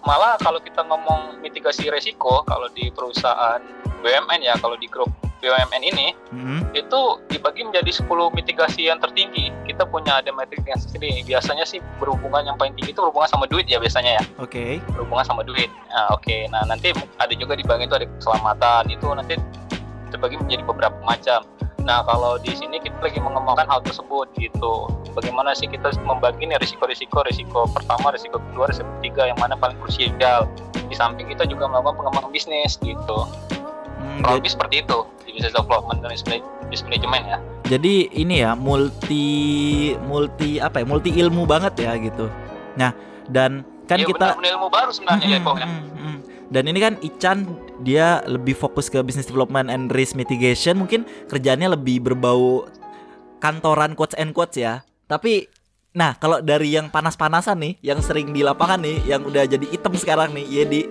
malah kalau kita ngomong mitigasi risiko kalau di perusahaan BUMN ya kalau di grup BUMN ini Hmm. itu dibagi menjadi 10 mitigasi yang tertinggi. Kita punya ada mitigasi sendiri. Biasanya sih berhubungan yang paling tinggi itu berhubungan sama duit ya biasanya ya. Oke. Berhubungan sama duit. Nah, oke. Nah, nanti ada juga di bagian itu ada keselamatan. Itu nanti terbagi menjadi beberapa macam. Nah kalau di sini kita lagi mengembangkan hal tersebut gitu. Bagaimana sih kita membagi nih risiko-risiko, risiko pertama, risiko kedua, risiko ketiga yang mana paling krusial. Di samping kita juga melakukan pengembangan bisnis gitu. Hmm, lebih seperti itu di business development dan business management ya. jadi ini ya multi multi apa ya multi ilmu banget ya gitu. Nah dan kan Iya, kita benar, ilmu baru sebenarnya ya Mm, kok ya. Dan ini kan Ican dia lebih fokus ke business development and risk mitigation, mungkin kerjaannya lebih berbau kantoran quotes and quotes ya. Tapi nah kalau dari yang panas-panasan nih, yang sering di lapangan nih, yang udah jadi item sekarang nih, Yedi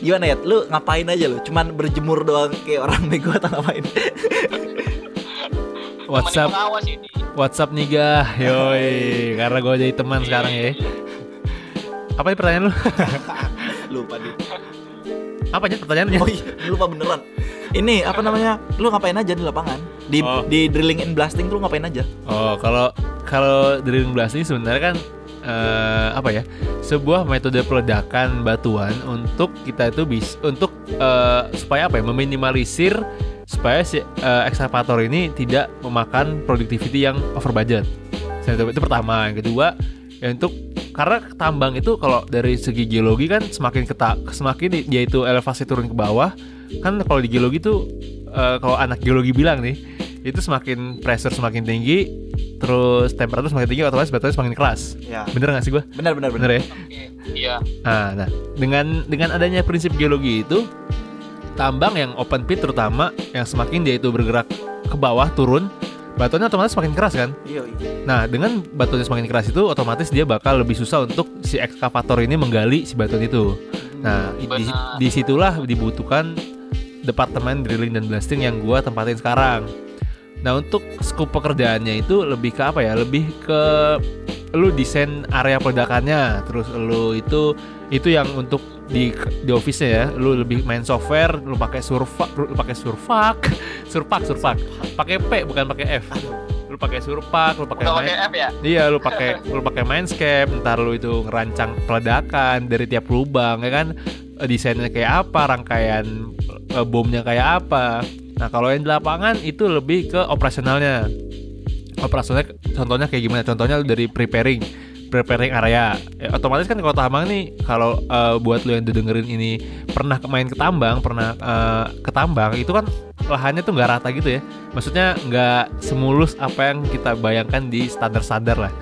gimana ya? Lu ngapain aja lu? Cuman berjemur doang kayak orang bego atau ngapain? WhatsApp. WhatsApp nih gah, yoi. Karena gue jadi teman sekarang ya. Apa nih pertanyaan lu? Lupa deh. Apa aja pertanyaannya? Oh iya, lupa beneran. Ini apa namanya? Lu ngapain aja di lapangan? Di Oh. di drilling and blasting tuh lu ngapain aja? Oh, kalau kalau drilling blasting sebenarnya kan eh, apa ya? Sebuah metode peledakan batuan untuk kita itu bis untuk eh, supaya apa ya? Meminimalisir supaya si eh, ekskavator ini tidak memakan productivity yang over budget. Itu, itu pertama. Yang kedua, ya untuk karena tambang itu kalau dari segi geologi kan semakin ketak semakin dia itu elevasi turun ke bawah kan kalau di geologi tuh eh, kalau anak geologi bilang nih itu semakin pressure semakin tinggi terus temperatur semakin tinggi otomatis batunya semakin keras Ya. bener nggak sih gua Benar benar benar. bener ya Oke, Iya. nah, nah dengan dengan adanya prinsip geologi itu tambang yang open pit terutama yang semakin dia itu bergerak ke bawah turun batuannya otomatis semakin keras kan Iya, iya. Nah, dengan batuannya semakin keras itu, otomatis dia bakal lebih susah untuk si ekskavator ini menggali si batuan itu. Nah, di, di situlah dibutuhkan departemen drilling dan blasting yang gua tempatin sekarang. Nah, untuk scope pekerjaannya itu lebih ke apa ya? Lebih ke lu desain area peledakannya, terus lu itu itu yang untuk di di office ya, lu lebih main software, lu pakai surfa, lu pakai surfak, surpak, surpak, pakai P bukan pakai F. Lu pakai surpak, lu pakai main- F ya? Iya, lu pakai lu pakai Mindscape, ntar lu itu ngerancang peledakan dari tiap lubang, ya kan? Desainnya kayak apa, rangkaian eh, bomnya kayak apa. Nah, kalau yang di lapangan itu lebih ke operasionalnya. Operasionalnya contohnya kayak gimana? Contohnya dari preparing preparing area. Ya, otomatis kan kalau tambang nih kalau eh, buat lu yang udah dengerin ini pernah main ke tambang, pernah eh, ke tambang itu kan lahannya tuh nggak rata gitu ya. Maksudnya nggak semulus apa yang kita bayangkan di standar-standar lah.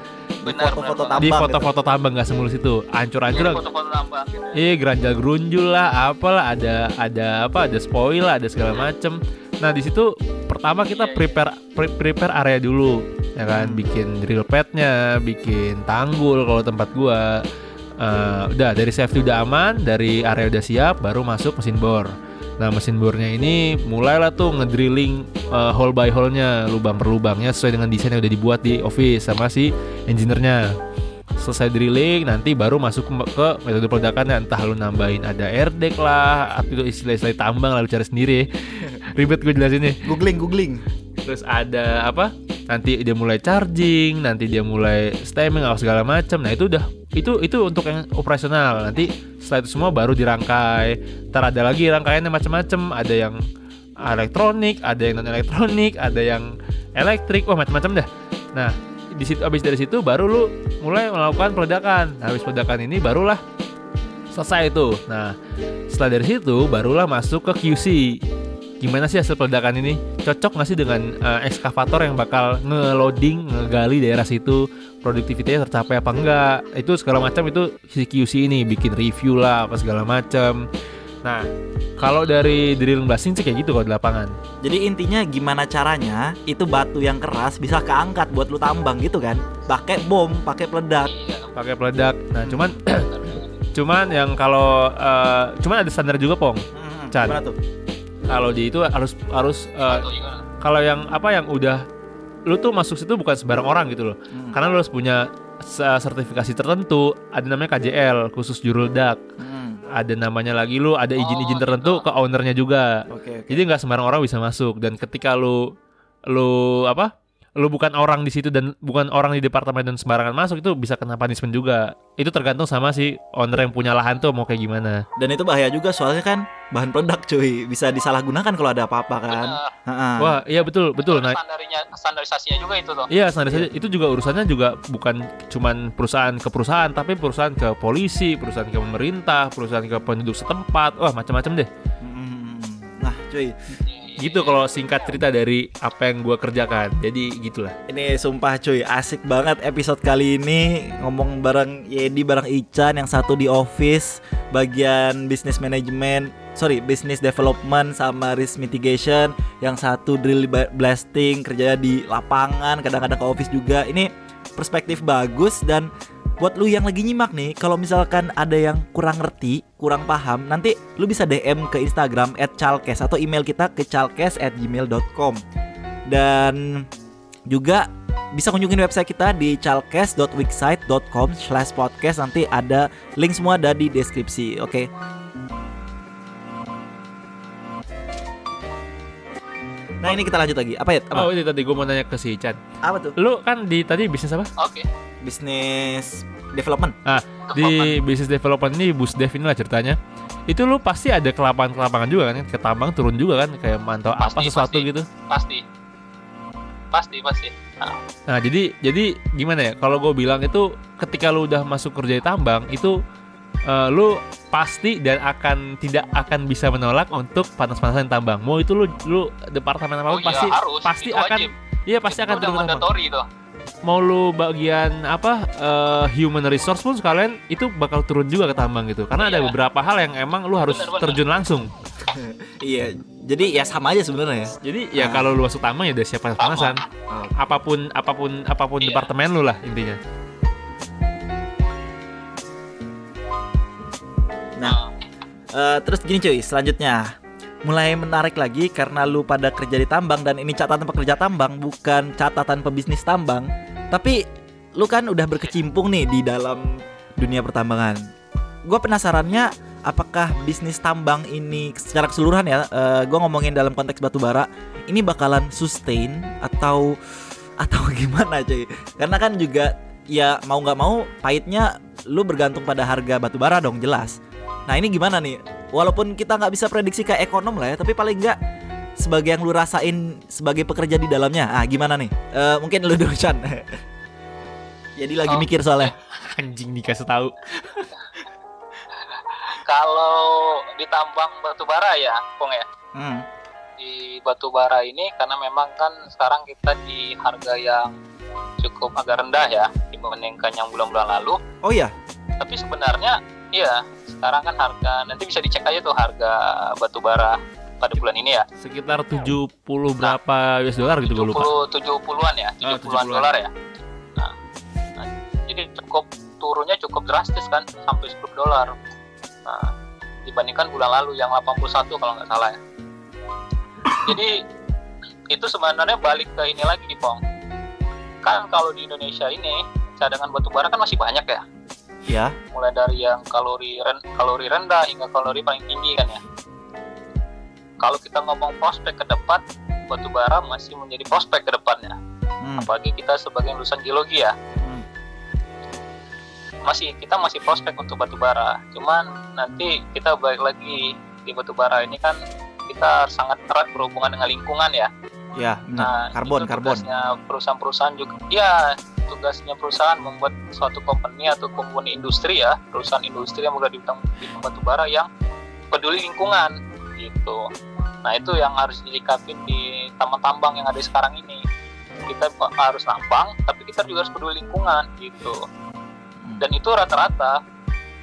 Benar, foto-foto di Tambang foto-foto tambang nggak semulus itu. Ancur-ancur Jadi foto-foto tambang gitu. Iya geranjal gerunjul lah, apalah ada ada apa ada spoil lah, ada segala macem. Nah di situ pertama kita Iya, iya. prepare pre- prepare area dulu, ya kan, bikin drill padnya, bikin tanggul kalau tempat gua. Eh, udah dari safety udah aman, dari area udah siap, baru masuk mesin bor. Nah mesin bornya ini mulailah tuh ngedrilling eh, hole by hole-nya, lubang per lubangnya sesuai dengan desain yang udah dibuat di office sama si engineer-nya selesai drilling nanti baru masuk ke, ke metode peledakannya. Entah lu nambahin ada air deck lah atau itu istilah-istilah tambang lalu cari sendiri. Ribet gue jelasinnya Googling, googling. terus ada apa? Nanti dia mulai charging nanti dia mulai stemming atau segala macam. Nah itu udah itu itu untuk yang operasional. Nanti setelah itu semua baru dirangkai. Ntar ada lagi rangkaiannya macam-macam. Ada yang elektronik ada yang non elektronik ada yang elektrik. Wah macam-macam dah. Nah di situ abis dari situ baru lu mulai melakukan peledakan. Nah, habis peledakan ini barulah selesai itu. Nah setelah dari situ barulah masuk ke QC gimana sih hasil peledakan ini? Cocok nggak sih dengan eh, ekskavator yang bakal nge-loading ngegali daerah situ? Produktivitasnya tercapai apa enggak? Itu segala macam itu si QC ini bikin review lah apa segala macam nah kalau dari drilling blasting sih kayak gitu kalau di lapangan Jadi intinya gimana caranya itu batu yang keras bisa keangkat buat lu tambang gitu kan? Pakai bom, pakai peledak. Pakai peledak nah cuman cuman yang kalau eh, cuman ada standar juga pong Hmm, Chan. Gimana tuh? kalau di itu harus harus gimana? kalau yang apa yang udah lu tuh masuk situ bukan sembarang orang gitu loh Hmm. karena lu harus punya se- sertifikasi tertentu ada namanya KJL khusus juru ledak Hmm, ada namanya lagi lu ada izin-izin Oh, tertentu gitu. ke ownernya juga Oke, oke. jadi nggak sembarang orang bisa masuk dan ketika lu lu apa lu bukan orang di situ dan bukan orang di departemen dan sembarangan masuk itu bisa kena punishment juga. Itu tergantung sama si owner yang punya lahan tuh mau kayak gimana. Dan itu bahaya juga soalnya kan bahan peledak cuy, bisa disalahgunakan kalau ada apa-apa kan. Ha-ha. Wah, iya betul, betul. Nah, standarisasinya juga itu tuh. Iya, standarisasi itu juga urusannya juga bukan cuman perusahaan ke perusahaan, tapi perusahaan ke polisi, perusahaan ke pemerintah, perusahaan ke penduduk setempat, wah macam-macam deh. Nah, cuy, Gitu kalau singkat cerita dari apa yang gua kerjakan. Jadi gitulah. ini sumpah cuy, asik banget episode kali ini ngomong bareng Yedi bareng Ican yang satu di office bagian business management, sorry business development sama risk mitigation, yang satu drill blasting kerjanya di lapangan, kadang-kadang ke office juga. Ini perspektif bagus dan buat lu yang lagi nyimak nih, kalau misalkan ada yang kurang ngerti, kurang paham, nanti lu bisa DM ke Instagram @chalkes atau email kita ke chalkes@gmail.com. Dan juga bisa kunjungin website kita di chalkes.wixsite.com slash podcast nanti ada link semua ada di deskripsi oke nah ini kita lanjut lagi apa ya apa Oh, itu tadi gua mau nanya ke si Chan. apa tuh Lu kan di tadi bisnis apa? Oke. bisnis development Di bisnis development ini bus dev inilah ceritanya. Itu lu pasti ada ke lapangan-lapangan juga kan? Ke tambang turun juga kan kayak mantau apa Pasti, sesuatu pasti. gitu. Pasti. Pasti, pasti. Nah, Nah, jadi jadi gimana ya? Kalau gue bilang itu ketika lu udah masuk kerja di tambang itu eh, lu pasti dan akan tidak akan bisa menolak untuk panas-panasan tambang. Mau itu lu lu departemen apa oh iya, pasti harus. pasti Itu akan wajib. iya pasti Itu akan itu. Mau lu bagian apa eh, human resource pun sekalian itu bakal turun juga ke tambang gitu. Karena ada Iya. beberapa hal yang emang lu harus Bener, bener. terjun langsung. iya jadi ya sama aja sebenarnya Jadi ya Ah. kalau lu masuk tambang ya udah siap panas-panasan. Apa pun apa pun apa pun Iya. departemen lu lah intinya. Nah. Eh, terus gini cuy, selanjutnya mulai menarik lagi karena lu pada kerja di tambang dan ini catatan pekerja tambang bukan catatan pebisnis tambang, tapi lu kan udah berkecimpung nih di dalam dunia pertambangan. Gue penasarannya apakah bisnis tambang ini secara keseluruhan ya, gue ngomongin dalam konteks batu bara, ini bakalan sustain atau atau gimana cuy? Karena kan juga ya mau nggak mau pahitnya lu bergantung pada harga batu bara dong jelas. Nah ini gimana nih? Walaupun kita nggak bisa prediksi kayak ekonom lah ya, tapi paling nggak sebagai yang lu rasain sebagai pekerja di dalamnya. Ah gimana nih? Eh, mungkin lu dulu Chan. Jadi lagi Oh. mikir soalnya. Anjing dikasih tahu. Kalau di tambang batu bara ya, Pong ya. Hmm. Di batu bara ini karena memang kan sekarang kita di harga yang cukup agak rendah ya dibandingkan yang bulan-bulan lalu. Oh iya. Tapi sebenarnya iya, sekarang kan harga nanti bisa dicek aja tuh harga batu bara pada bulan ini ya. Sekitar 70 berapa US dollar gitu gue lupa. 70 70-an ya, Oh, 70-an 70-an. dolar ya. Nah, nah, jadi cukup turunnya cukup drastis kan sampai 10 dolar. Nah, dibandingkan bulan lalu yang 81 kalau nggak salah ya. Jadi itu sebenarnya balik ke ini lagi Pong. Kan kalau di Indonesia ini cadangan batu bara kan masih banyak ya. Ya. Mulai dari yang kalori ren- kalori rendah hingga kalori paling tinggi kan ya. Kalau kita ngomong prospek ke depan, batu bara masih menjadi prospek ke depannya Hmm. apalagi kita sebagai lulusan geologi ya Hmm. masih kita masih prospek untuk batu bara cuman nanti kita balik lagi di batu bara ini kan kita sangat erat berhubungan dengan lingkungan ya Ya, nah. Karbon, karbon. perusahaan-perusahaan juga ya tugasnya perusahaan membuat suatu company atau company industri ya perusahaan industri yang udah di bidang bidang batu bara yang peduli lingkungan gitu. Nah itu yang harus diikapin di tambang-tambang yang ada sekarang ini. Kita harus nambang tapi kita juga harus peduli lingkungan gitu. Hmm. dan itu rata-rata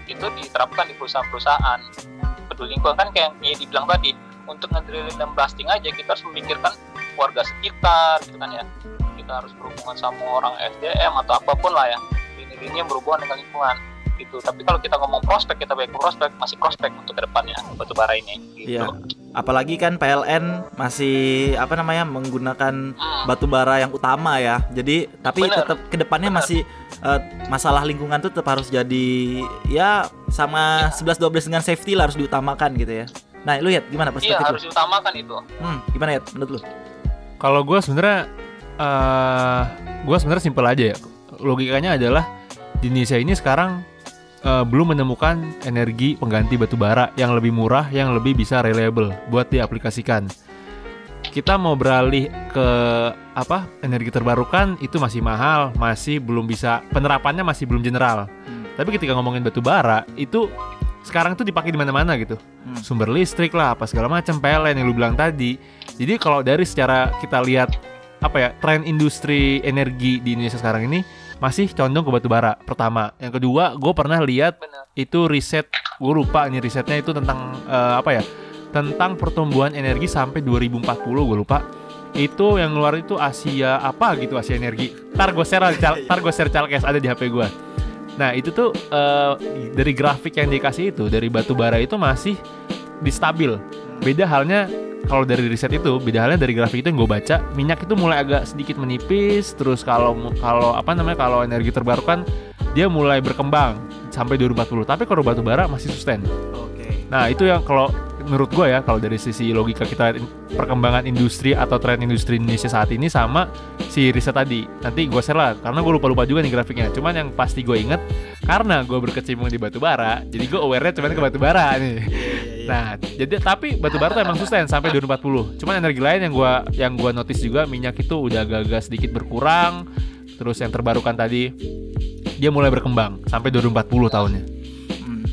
itu diterapkan di perusahaan-perusahaan. Peduli lingkungan kan kayak yang dibilang tadi untuk ngedrilling dan blasting aja kita harus memikirkan warga sekitar gitu kan ya kita harus berhubungan sama orang SDM atau apa pun lah ya ini-ini yang berhubungan dengan lingkungan gitu tapi kalau kita ngomong prospek kita baik prospek masih prospek untuk ke depannya batu bara ini gitu Iya. Apalagi kan PLN masih apa namanya menggunakan Hmm. batu bara yang utama ya. Jadi tapi Bener. tetap ke depannya Bener. masih eh, masalah lingkungan tuh tetap harus jadi ya sama Iya. 11 12 dengan safety lah harus diutamakan gitu ya. Nah, lu lihat gimana iya perspektif lu? harus diutamakan itu Hmm, gimana ya menurut lu? Kalau gue sebenarnya eh gue sebenarnya simpel aja ya. Logikanya adalah di Indonesia ini sekarang eh, belum menemukan energi pengganti batu bara yang lebih murah, yang lebih bisa reliable buat diaplikasikan. Kita mau beralih ke apa energi terbarukan itu masih mahal, masih belum bisa penerapannya masih belum general. Tapi ketika ngomongin batu bara itu sekarang tuh dipakai di mana-mana gitu. Hmm. Sumber listrik lah, apa segala macam PLN yang lu bilang tadi. Jadi kalau dari secara kita lihat apa ya tren industri energi di Indonesia sekarang ini masih condong ke batu bara pertama. Yang kedua, gue pernah lihat itu riset gue lupa nih risetnya itu tentang eh, apa ya tentang pertumbuhan energi sampai 2040 gue lupa. Itu yang luar itu Asia apa gitu Asia Energi. Ntar gue share cal- ntar gue share calkes ada di HP gue nah itu tuh eh, dari grafik yang dikasih itu dari batu bara itu masih distabil beda halnya kalau dari riset itu beda halnya dari grafik itu yang gue baca minyak itu mulai agak sedikit menipis terus kalau kalau apa namanya kalau energi terbarukan dia mulai berkembang sampai 2040 tapi kalau batu bara masih sustain. Oke. Nah itu yang kalau menurut gue ya kalau dari sisi logika kita perkembangan industri atau tren industri Indonesia saat ini sama si riset tadi. Nanti gue share lah karena gue lupa lupa juga nih grafiknya. Cuman yang pasti gue inget karena gue berkecimpung di batu bara jadi gue aware-nya cuman ke batu bara nih nah jadi tapi batu bara tuh emang sustain sampai 2040 cuman energi lain yang gue yang gua notice juga minyak itu udah agak-agak sedikit berkurang terus yang terbarukan tadi dia mulai berkembang sampai 2040 tahunnya Hmm.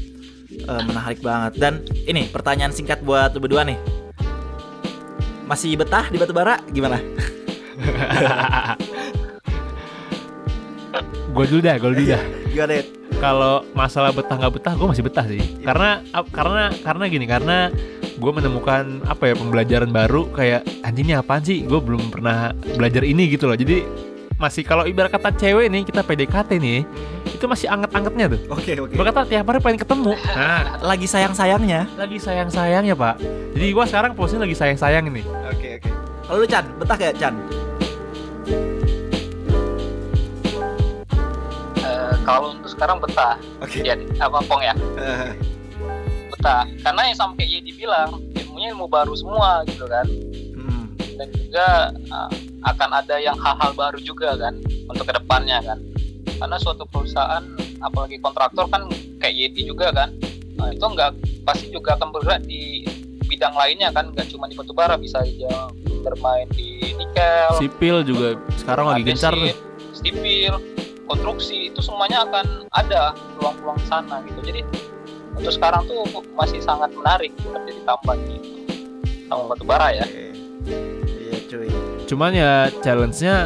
Eh, menarik banget. Dan ini pertanyaan singkat buat berdua nih. Masih betah di batu bara? Gimana? gue dulu dah gue dulu dah Gimana? Ed? Kalau masalah betah nggak betah gue masih betah sih. Karena ap- karena karena gini karena gue menemukan apa ya pembelajaran baru kayak anjing ini apaan sih? Gue belum pernah belajar ini gitu loh. Jadi masih kalau ibarat kata cewek nih kita PDKT nih itu masih anget-angetnya tuh. Oke, oke. ibarat kata tiap hari pengen ketemu. Nah. Lagi sayang-sayangnya. lagi sayang-sayangnya pak. Jadi gue sekarang posisinya lagi sayang-sayang ini Oke, oke. Kalau lu Chan, betah gak Chan? Kalau untuk sekarang betah. Oke. ya apa pong ya? Betah. Karena yang sama kayak Yedi bilang ilmunya ilmu baru semua gitu kan. Hmm. dan juga uh, akan ada yang hal-hal baru juga kan untuk ke depannya kan. Karena suatu perusahaan apalagi kontraktor kan kayak Yeti juga kan. Nah, itu nggak pasti juga akan bergerak di bidang lainnya kan. Nggak cuma di batubara bisa aja bermain di nikel. Sipil juga sekarang lagi gencar tuh. sipil konstruksi itu semuanya akan ada peluang-peluang sana gitu jadi untuk sekarang tuh masih sangat menarik kerja di tambang gitu tambang batubara ya Iya, cuy. cuman ya challenge-nya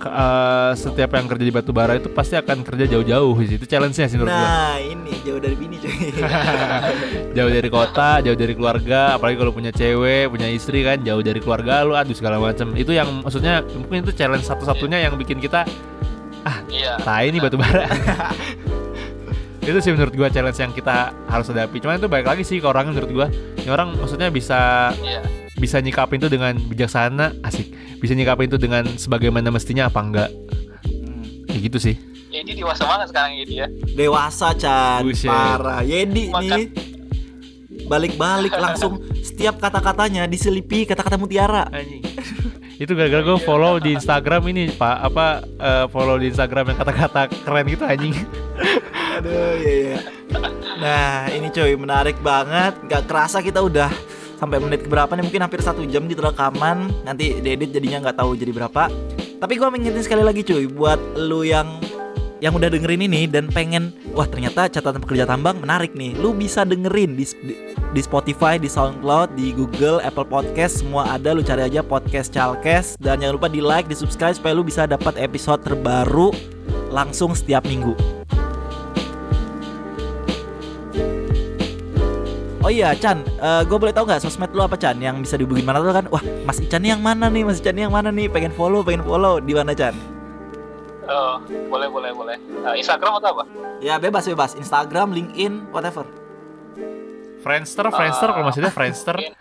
eh, setiap yang kerja di batu bara itu pasti akan kerja jauh-jauh sih itu challenge-nya sih menurut gua Nah, ini jauh dari bini, cuy. jauh dari kota, jauh dari keluarga, apalagi kalau punya cewek, punya istri kan, jauh dari keluarga lu, aduh segala macam. Itu yang maksudnya mungkin itu challenge satu-satunya yang bikin kita iya tai nih batu bara. itu sih menurut gua challenge yang kita harus hadapi. Cuman itu baik lagi sih ke orangnya menurut gua. Ini orang maksudnya bisa iya bisa nyikapin itu dengan bijaksana, asik. Bisa nyikapin itu dengan sebagaimana mestinya apa enggak. Hmm. Ya gitu sih. Yedi dewasa banget sekarang Yedi ya Dewasa, Chan. Buset. Parah. Yedi Makan. nih. Balik-balik langsung setiap kata-katanya diselipi kata-kata mutiara. Anjing. Itu gara-gara gue follow di Instagram ini pak apa eh, follow di Instagram yang kata-kata keren gitu anjing Aduh, iya iya. Nah, ini cuy menarik banget. Gak kerasa kita udah sampai menit keberapa nih? Mungkin hampir satu jam gitu rekaman. Nanti diedit jadinya nggak tahu jadi berapa. Tapi gua mengingetin sekali lagi cuy, buat lu yang yang udah dengerin ini dan pengen wah ternyata catatan pekerja tambang menarik nih lu bisa dengerin di, di, Spotify di SoundCloud di Google Apple Podcast semua ada lu cari aja podcast Chalkes dan jangan lupa di like di subscribe supaya lu bisa dapat episode terbaru langsung setiap minggu Oh iya Chan, gue boleh tahu nggak sosmed lu apa Chan yang bisa dihubungin mana tuh kan? Wah Mas nih yang mana nih? Mas nih yang mana nih? Pengen follow, pengen follow di mana Chan? Oh, boleh boleh boleh Nah, Instagram atau apa Ya bebas bebas, Instagram, LinkedIn, whatever. Friendster Friendster kalau maksudnya Friendster mungkin,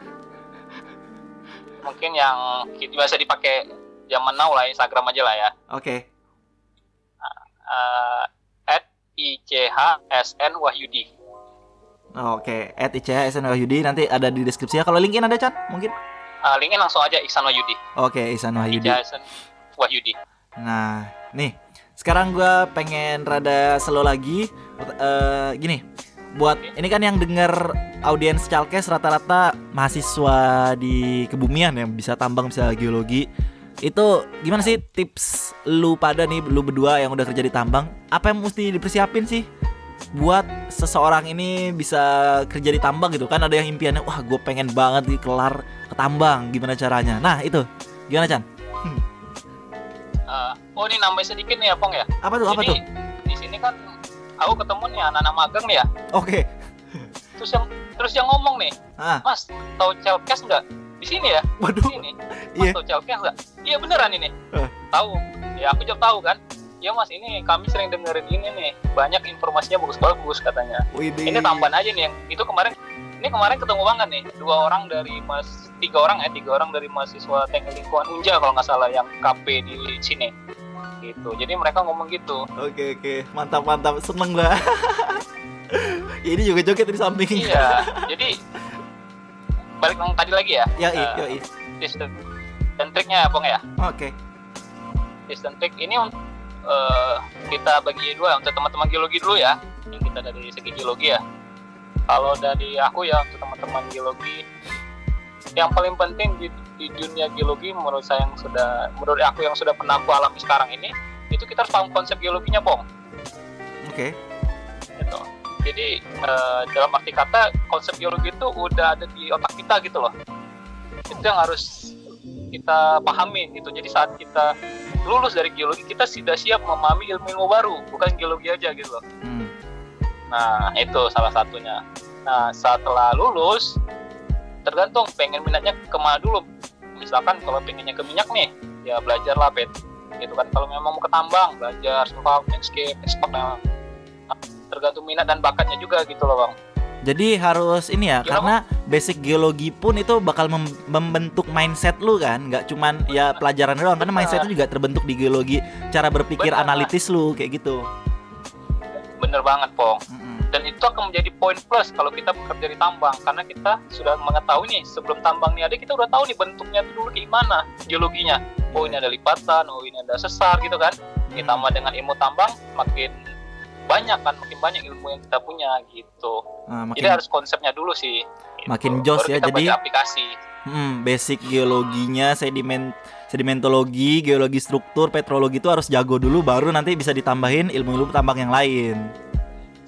mungkin yang kita biasa dipakai zaman now lah Instagram aja lah ya Oke. Eh, at ICHSN Wahyudi Oh, Oke, at ICHSN Wahyudi nanti ada di deskripsi ya. Kalau LinkedIn ada Chan? Mungkin? Eh, linknya langsung aja Iksan Wahyudi Oke, Ihsan Wahyudi. ICHSN Wahyudi. Nah, nih sekarang gua pengen rada slow lagi. Eh, gini, buat ini kan yang denger audiens Calkes rata-rata mahasiswa di kebumian yang bisa tambang bisa geologi. Itu gimana sih tips lu pada nih lu berdua yang udah kerja di tambang? Apa yang mesti dipersiapin sih buat seseorang ini bisa kerja di tambang gitu? Kan ada yang impiannya wah gue pengen banget nih kelar ke tambang. Gimana caranya? Nah itu. Gimana Chan? Eh, oh ini nambah sedikit nih ya Pong ya. apa tuh apa Jadi tuh di sini kan aku ketemu nih anak-anak magang nih ya. oke Terus yang terus yang ngomong nih, ah Mas tahu Chalkes nggak? Di sini ya, di waduh sini. Iya. Mas tahu Chalkes nggak? Iya beneran ini. Eh. Tahu. Ya aku jawab tahu kan. Ya mas ini kami sering dengerin ini nih banyak informasinya bagus-bagus katanya. Widih. Ini tambahan aja nih yang itu kemarin ini kemarin ketemu banget nih dua orang dari mas tiga orang ya tiga orang dari mahasiswa teknik lingkungan Unja kalau nggak salah yang KP di sini gitu. Jadi mereka ngomong gitu. Oke oke. Mantap mantap seneng gua. ini juga joget di samping. iya. Jadi balik yang tadi lagi ya? Ya iya iya. tips dan- triknya Pong ya? Oke. tips dan trik ini eh, kita bagi dua untuk teman-teman geologi dulu ya. Yang kita dari segi geologi ya. Kalau dari aku ya untuk teman-teman geologi yang paling penting di, di dunia geologi menurut saya yang sudah menurut aku yang sudah pernah aku alami sekarang ini itu kita harus paham konsep geologinya pong Oke. gitu. Jadi eh, dalam arti kata konsep geologi itu udah ada di otak kita gitu loh. Itu yang harus kita pahamin gitu. Jadi saat kita lulus dari geologi kita sudah siap memahami ilmu-ilmu baru bukan geologi aja gitu loh. Hmm. nah itu salah satunya. Nah setelah lulus tergantung pengen minatnya ke mana dulu. Misalkan kalau pengennya ke minyak nih ya belajarlah pet. Gitu kan kalau memang mau ke tambang belajar survival landscape expert nah, tergantung minat dan bakatnya juga gitu loh bang. Jadi harus ini ya, Gimana, karena basic geologi pun itu bakal mem- membentuk mindset lu kan, nggak cuman ya pelajaran doang, karena mindset lu juga terbentuk di geologi, cara berpikir Benar. analitis lu kayak gitu. bener banget pong. Mm-mm. dan itu akan menjadi poin plus kalau kita bekerja di tambang. Karena kita sudah mengetahui nih sebelum tambang ini ada kita udah tahu nih bentuknya itu dulu gimana geologinya. Oh ini ada lipatan oh ini ada sesar gitu kan. Ditambah dengan ilmu tambang makin banyak kan makin banyak ilmu yang kita punya gitu. Nah, makin jadi harus konsepnya dulu sih gitu. Makin jos Baru ya, jadi- aplikasi. Hmm, basic geologinya, sediment sedimentologi, geologi struktur, petrologi itu harus jago dulu baru nanti bisa ditambahin ilmu-ilmu tambang yang lain.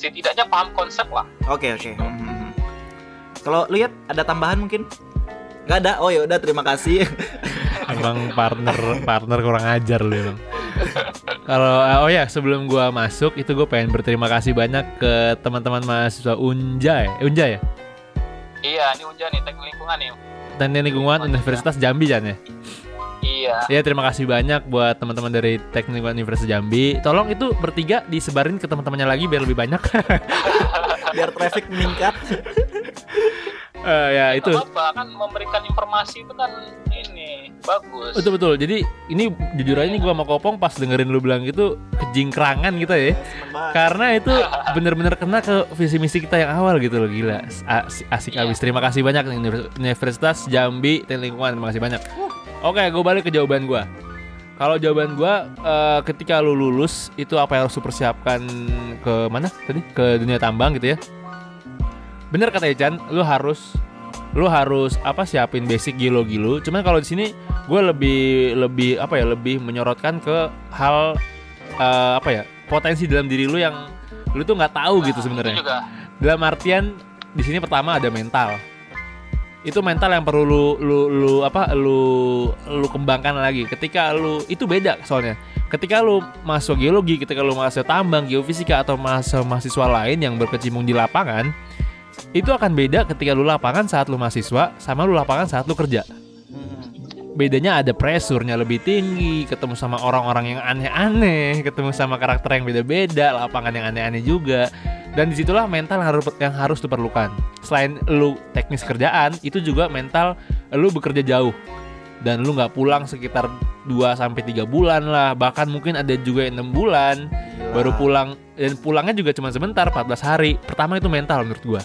Setidaknya paham konsep lah Oke, oke. Hmm, hmm. Kalau lihat ada tambahan mungkin? Gak ada. Oh ya udah terima kasih. Emang partner partner kurang ajar lu emang. Kalau oh ya sebelum gua masuk itu gue pengen berterima kasih banyak ke teman-teman mahasiswa Unja ya. Eh, Unja ya. iya ini Unja nih teknik lingkungan nih Teknik Lingkungan Universitas Jambi Jan ya. Iya Ya terima kasih banyak buat teman-teman dari Teknik Universitas Jambi. Tolong itu bertiga disebarin ke teman-temannya lagi biar lebih banyak. Biar traffic meningkat. Eh, ya itu. apa kan memberikan informasi itu kan ini bagus Betul betul. Jadi ini jujur aja nih gua sama Kopong pas dengerin lu bilang gitu kejingkrangan kita ya. Karena itu bener-bener kena ke visi misi kita yang awal gitu loh gila. Asik, asik Iya. abis. Terima kasih banyak Univers- Universitas Jambi Teknik Lingkungan. Terima kasih banyak. Oke, gue balik ke jawaban gua. Kalau jawaban gua eh, ketika lu lulus itu apa yang harus lu persiapkan ke mana tadi? Ke dunia tambang gitu ya. Bener kata Echan, lu harus lu harus apa siapin basic geologi lu. Cuman kalau di sini gue lebih lebih apa ya lebih menyorotkan ke hal eh, apa ya potensi dalam diri lu yang lu tuh nggak tahu gitu Nah, sebenarnya. Dalam artian di sini pertama ada mental. Itu mental yang perlu lu lu lu apa lu lu kembangkan lagi. Ketika lu itu beda soalnya. Ketika lu masuk geologi, ketika lu masuk tambang, geofisika atau masuk mahasiswa lain yang berkecimpung di lapangan, itu akan beda ketika lu lapangan saat lu mahasiswa sama lu lapangan saat lu kerja. Bedanya ada pressure-nya lebih tinggi, ketemu sama orang-orang yang aneh-aneh, ketemu sama karakter yang beda-beda, lapangan yang aneh-aneh juga. Dan di situlah mental yang harus yang harus diperlukan. Selain lu teknis kerjaan, itu juga mental lu bekerja jauh dan lu nggak pulang sekitar 2 sampai tiga bulan lah, bahkan mungkin ada juga yang 6 bulan baru pulang dan pulangnya juga cuma sebentar 14 hari. Pertama itu mental menurut gua.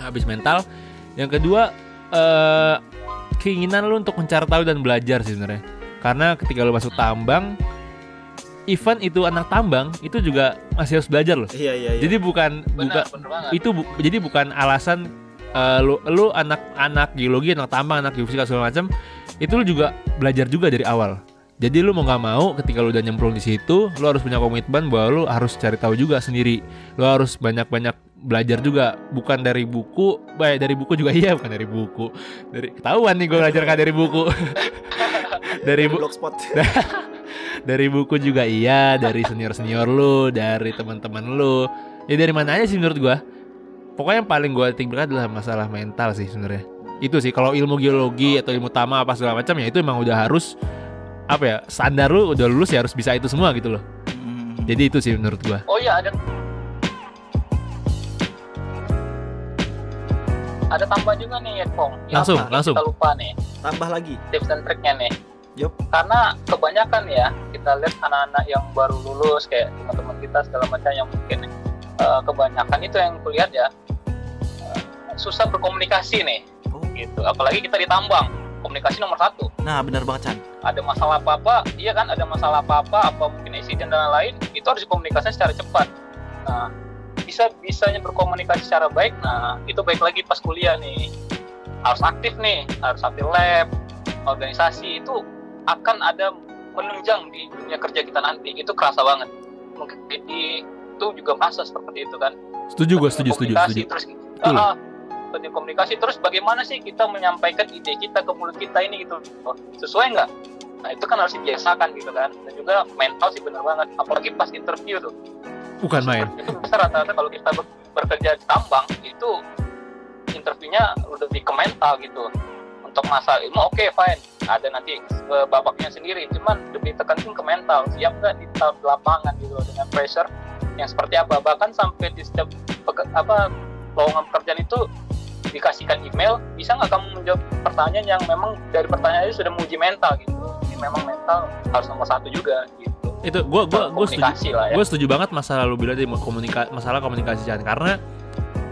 Habis mental, yang kedua eh keinginan lu untuk mencari tahu dan belajar sih sebenarnya. Karena ketika lu masuk tambang, even itu anak tambang itu juga masih harus belajar loh. Iya iya iya. Jadi bukan bukan benar benar banget itu bu- jadi bukan alasan eh, lu lu anak-anak geologi, anak tambang, anak geofisika segala macam itu lu juga belajar juga dari awal. Jadi lu mau nggak mau ketika lu udah nyemplung di situ, lu harus punya komitmen bahwa lu harus cari tahu juga sendiri. Lu harus banyak-banyak belajar juga, bukan dari buku, baik dari buku juga iya, bukan dari buku. Dari ketahuan nih gue belajar kan dari buku. dari bu, blogspot. dari buku juga iya, dari senior-senior lu, dari teman-teman lu. Ya dari mana aja sih menurut gua. Pokoknya yang paling gua titik berat adalah masalah mental sih sebenarnya. Itu sih kalau ilmu geologi atau ilmu tama apa segala macam ya itu emang udah harus apa ya standar lu udah lulus ya harus bisa itu semua gitu loh. Hmm. Jadi itu sih menurut gua. oh iya ada ada tambah juga nih ya Pong Yang Langsung, mungkin langsung. kita lupa nih tambah lagi. tips dan triknya nih Yup. karena kebanyakan ya kita lihat anak-anak yang baru lulus kayak teman-teman kita segala macam yang mungkin eh, kebanyakan itu yang kulihat ya eh, susah berkomunikasi nih Oh. gitu apalagi kita di tambang komunikasi nomor satu Nah, benar banget Chan. ada masalah apa-apa, iya kan ada masalah apa-apa, apa mungkin insiden dan lain-lain, itu harus dikomunikasikan secara cepat. Nah, bisa bisanya berkomunikasi secara baik, nah itu baik lagi pas kuliah nih, harus aktif nih, harus aktif lab, organisasi itu akan ada menunjang di dunia kerja kita nanti, itu kerasa banget. Mungkin di itu juga merasa seperti itu kan. Setuju gua, setuju, setuju, setuju. Terus, Betul. Penting komunikasi terus bagaimana sih kita menyampaikan ide kita ke mulut kita ini gitu Oh, sesuai nggak nah itu kan harus dibiasakan gitu kan dan juga mental sih bener banget apalagi pas interview tuh Bukan main. itu bisa rata-rata kalau kita bekerja di tambang itu interviewnya lebih ke mental gitu. Untuk masalah ilmu oke fine. Ada nanti eh, babaknya sendiri. Cuman lebih tekankan ke mental siap nggak di lapangan gitu dengan pressure yang seperti apa. Bahkan sampai di setiap peke- apa lowongan pekerjaan itu dikasihkan email bisa nggak kamu menjawab pertanyaan yang memang dari pertanyaan itu sudah menguji mental gitu? Ini memang mental harus nomor satu juga gitu Itu gua gua gua setuju. lah ya. Gue setuju banget masalah lu bilang tadi komunika masalah komunikasi Chan. Karena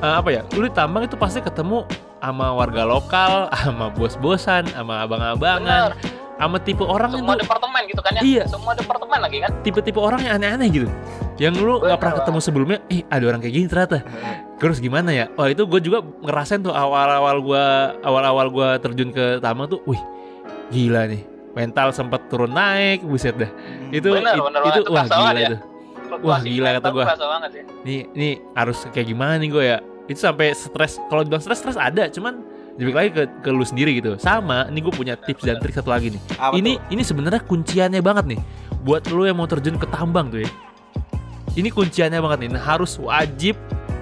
eh, apa ya lu di tambang itu pasti ketemu sama warga lokal sama bos-bosan sama abang-abangan sama tipe orang semua itu departemen gitu kan ya. Iya. semua departemen lagi kan. Tipe-tipe orang yang aneh-aneh gitu. Yang lu nggak Bener, pernah ketemu sebelumnya eh ada orang kayak gini ternyata. Terus gimana ya? Wah itu gue juga ngerasain tuh awal-awal gua awal-awal gua terjun ke tambang tuh wih gila nih mental sempat turun naik buset dah. Itu Bener, it- bener itu. Itu wah gila ya. itu. Fluktuasi gila kata banget sih. Nih nih harus kayak gimana nih gue ya? Itu sampai stres kalau dibilang stres stres ada cuman lebih lagi ke, ke lu sendiri gitu. Sama ini gue punya tips dan trik satu lagi nih. Apa ini tuh? ini sebenarnya kunciannya banget nih. Buat lu yang mau terjun ke tambang tuh ya. Ini kunciannya banget nih. Harus wajib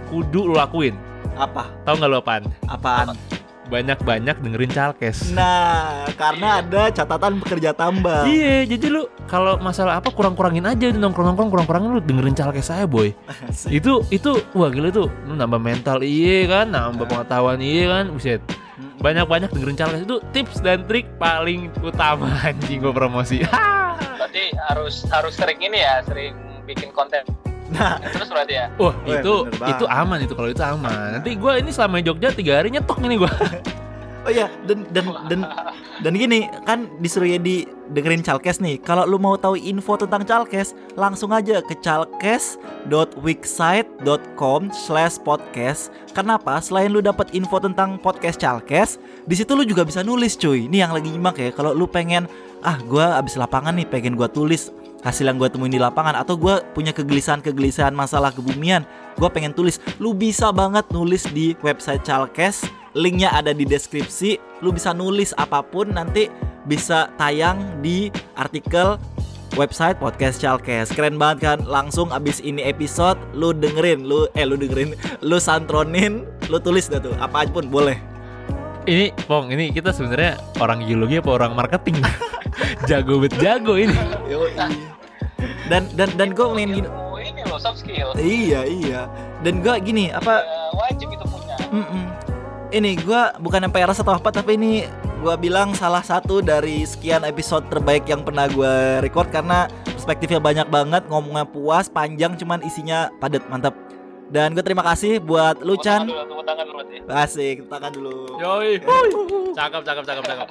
kudu lu lakuin. Apa? tahu nggak lu apaan? Apaan? Banyak-banyak dengerin calkes Nah, karena ada catatan pekerja tambang. Iya, jadi lu kalau masalah apa kurang-kurangin aja nongkrong-nongkrong kurang-kurangin lu dengerin calkes saya boy. Asik. itu itu wah gila tuh. Lu nambah mental iya kan? Nambah pengetahuan iya kan? Buset. Banyak-banyak dengerin calkes itu tips dan trik paling utama anjing gue promosi. Berarti harus harus sering ini ya sering bikin konten Nah, terus berarti ya wah Weh, itu bener banget. itu aman itu kalau itu aman nanti gue ini selama di Jogja tiga hari nyetok ini gue oh iya, dan dan dan dan gini, kan disuruh Yedi dengerin Calkes nih. Kalau lu mau tahu info tentang Calkes, langsung aja ke calkes.wixsite.com slash podcast. Kenapa? Selain lu dapat info tentang podcast Calkes, di situ lu juga bisa nulis cuy. Ini yang lagi nyimak ya. Kalau lu pengen, ah gua abis lapangan nih pengen gua tulis hasil yang gue temuin di lapangan atau gue punya kegelisahan-kegelisahan masalah kebumian gue pengen tulis. Lu bisa banget nulis di website Calkes linknya ada di deskripsi. Lu bisa nulis apa pun nanti bisa tayang di artikel website podcast Calkes keren banget kan? Langsung abis ini episode lu dengerin lu eh lu dengerin lu santronin lu tulis dah tuh apa aja pun boleh ini pong ini kita sebenarnya orang geologi apa orang marketing? Jago bet jago ini. Dan dan dan gue main gini. Ini loh soft skill. Iya iya. Dan gue gini apa? Ya, wajib itu punya. Ini gua bukan yang PRS atau apa tapi ini gua bilang salah satu dari sekian episode terbaik yang pernah gua record karena perspektifnya banyak banget, ngomongnya puas, panjang cuman isinya padat, mantap. Dan gue terima kasih buat lu Tepuk tangan Chan. dulu, tepuk tangan dulu berarti Asik, tepuk tangan dulu. yoi cakep cakep cakep cakep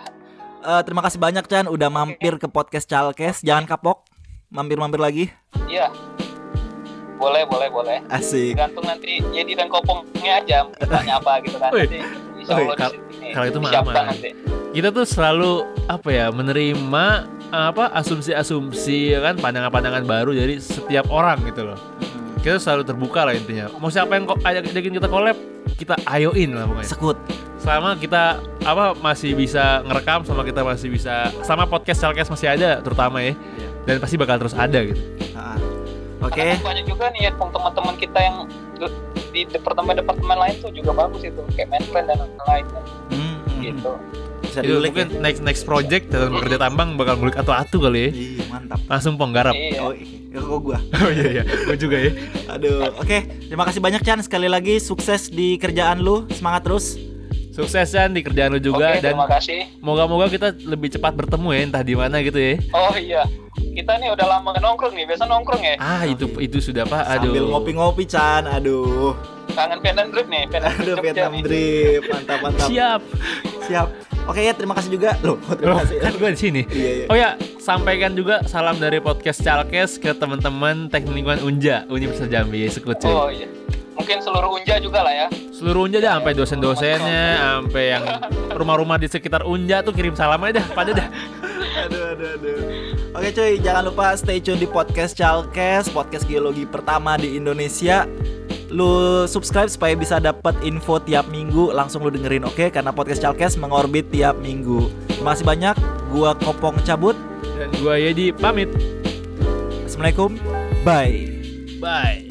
Eh, terima kasih banyak Chan udah mampir ke podcast Chalkes. Jangan kapok. Mampir-mampir lagi. Iya. Boleh, boleh, boleh. Asik. Tergantung nanti jadi dan kopongnya aja mintanya apa gitu kan. Nanti kal- kalau itu mah aman. nanti. kita tuh selalu apa ya menerima apa asumsi-asumsi ya kan pandangan-pandangan baru dari setiap orang gitu loh kita selalu terbuka lah intinya mau siapa yang kok ajak ajakin kita collab kita ayoin lah pokoknya Sekut. selama kita apa masih bisa ngerekam sama kita masih bisa sama podcast Chalkes masih ada terutama ya Iya. dan pasti bakal terus ada gitu Ah. Oke. Karena banyak juga nih ya teman-teman kita yang di- departemen-departemen lain tuh juga bagus itu kayak Menplan dan lain-lain kan, Hmm, hmm. gitu. Bisa itu diulik mungkin ya. next next project dalam bekerja tambang bakal ngulik atu-atu kali ya Iya, mantap. langsung penggarap Iya. Oh, iya. kok gua. oh iya iya gue juga ya Aduh, oke. Terima kasih banyak Chan sekali lagi sukses di kerjaan lu. Semangat terus. sukses kan di kerjaan lu juga Oke, dan terima kasih. moga-moga kita lebih cepat bertemu ya entah di mana gitu ya Oh iya, kita nih udah lama nongkrong nih. Biasa nongkrong ya. ah itu itu sudah pak aduh Sambil ngopi-ngopi Chan. Aduh. Kangen Vietnam Drip nih. Vietnam Aduh, Vietnam. Drip. Mantap, mantap. siap Siap. Oke ya, terima kasih juga. Loh, terima Loh, kasih. kan gue di sini Iya, iya. oh ya sampaikan juga salam dari podcast Chalkes ke teman-teman teknik lingkungan Unja Universitas Jambi sekut cuy. Oh iya. Mungkin seluruh Unja juga lah ya. seluruh Unja dah sampai dosen-dosennya sampai yang rumah-rumah di sekitar Unja tuh kirim salam aja dah pada dah aduh, aduh, aduh. Oke cuy, jangan lupa stay tune di podcast Chalkes, podcast geologi pertama di Indonesia. Lu subscribe supaya bisa dapat info tiap minggu, langsung lu dengerin oke? Karena podcast Chalkes mengorbit tiap minggu. Terima kasih banyak. Gua Kopong cabut. dan gue Yedi pamit Assalamualaikum. Bye. bye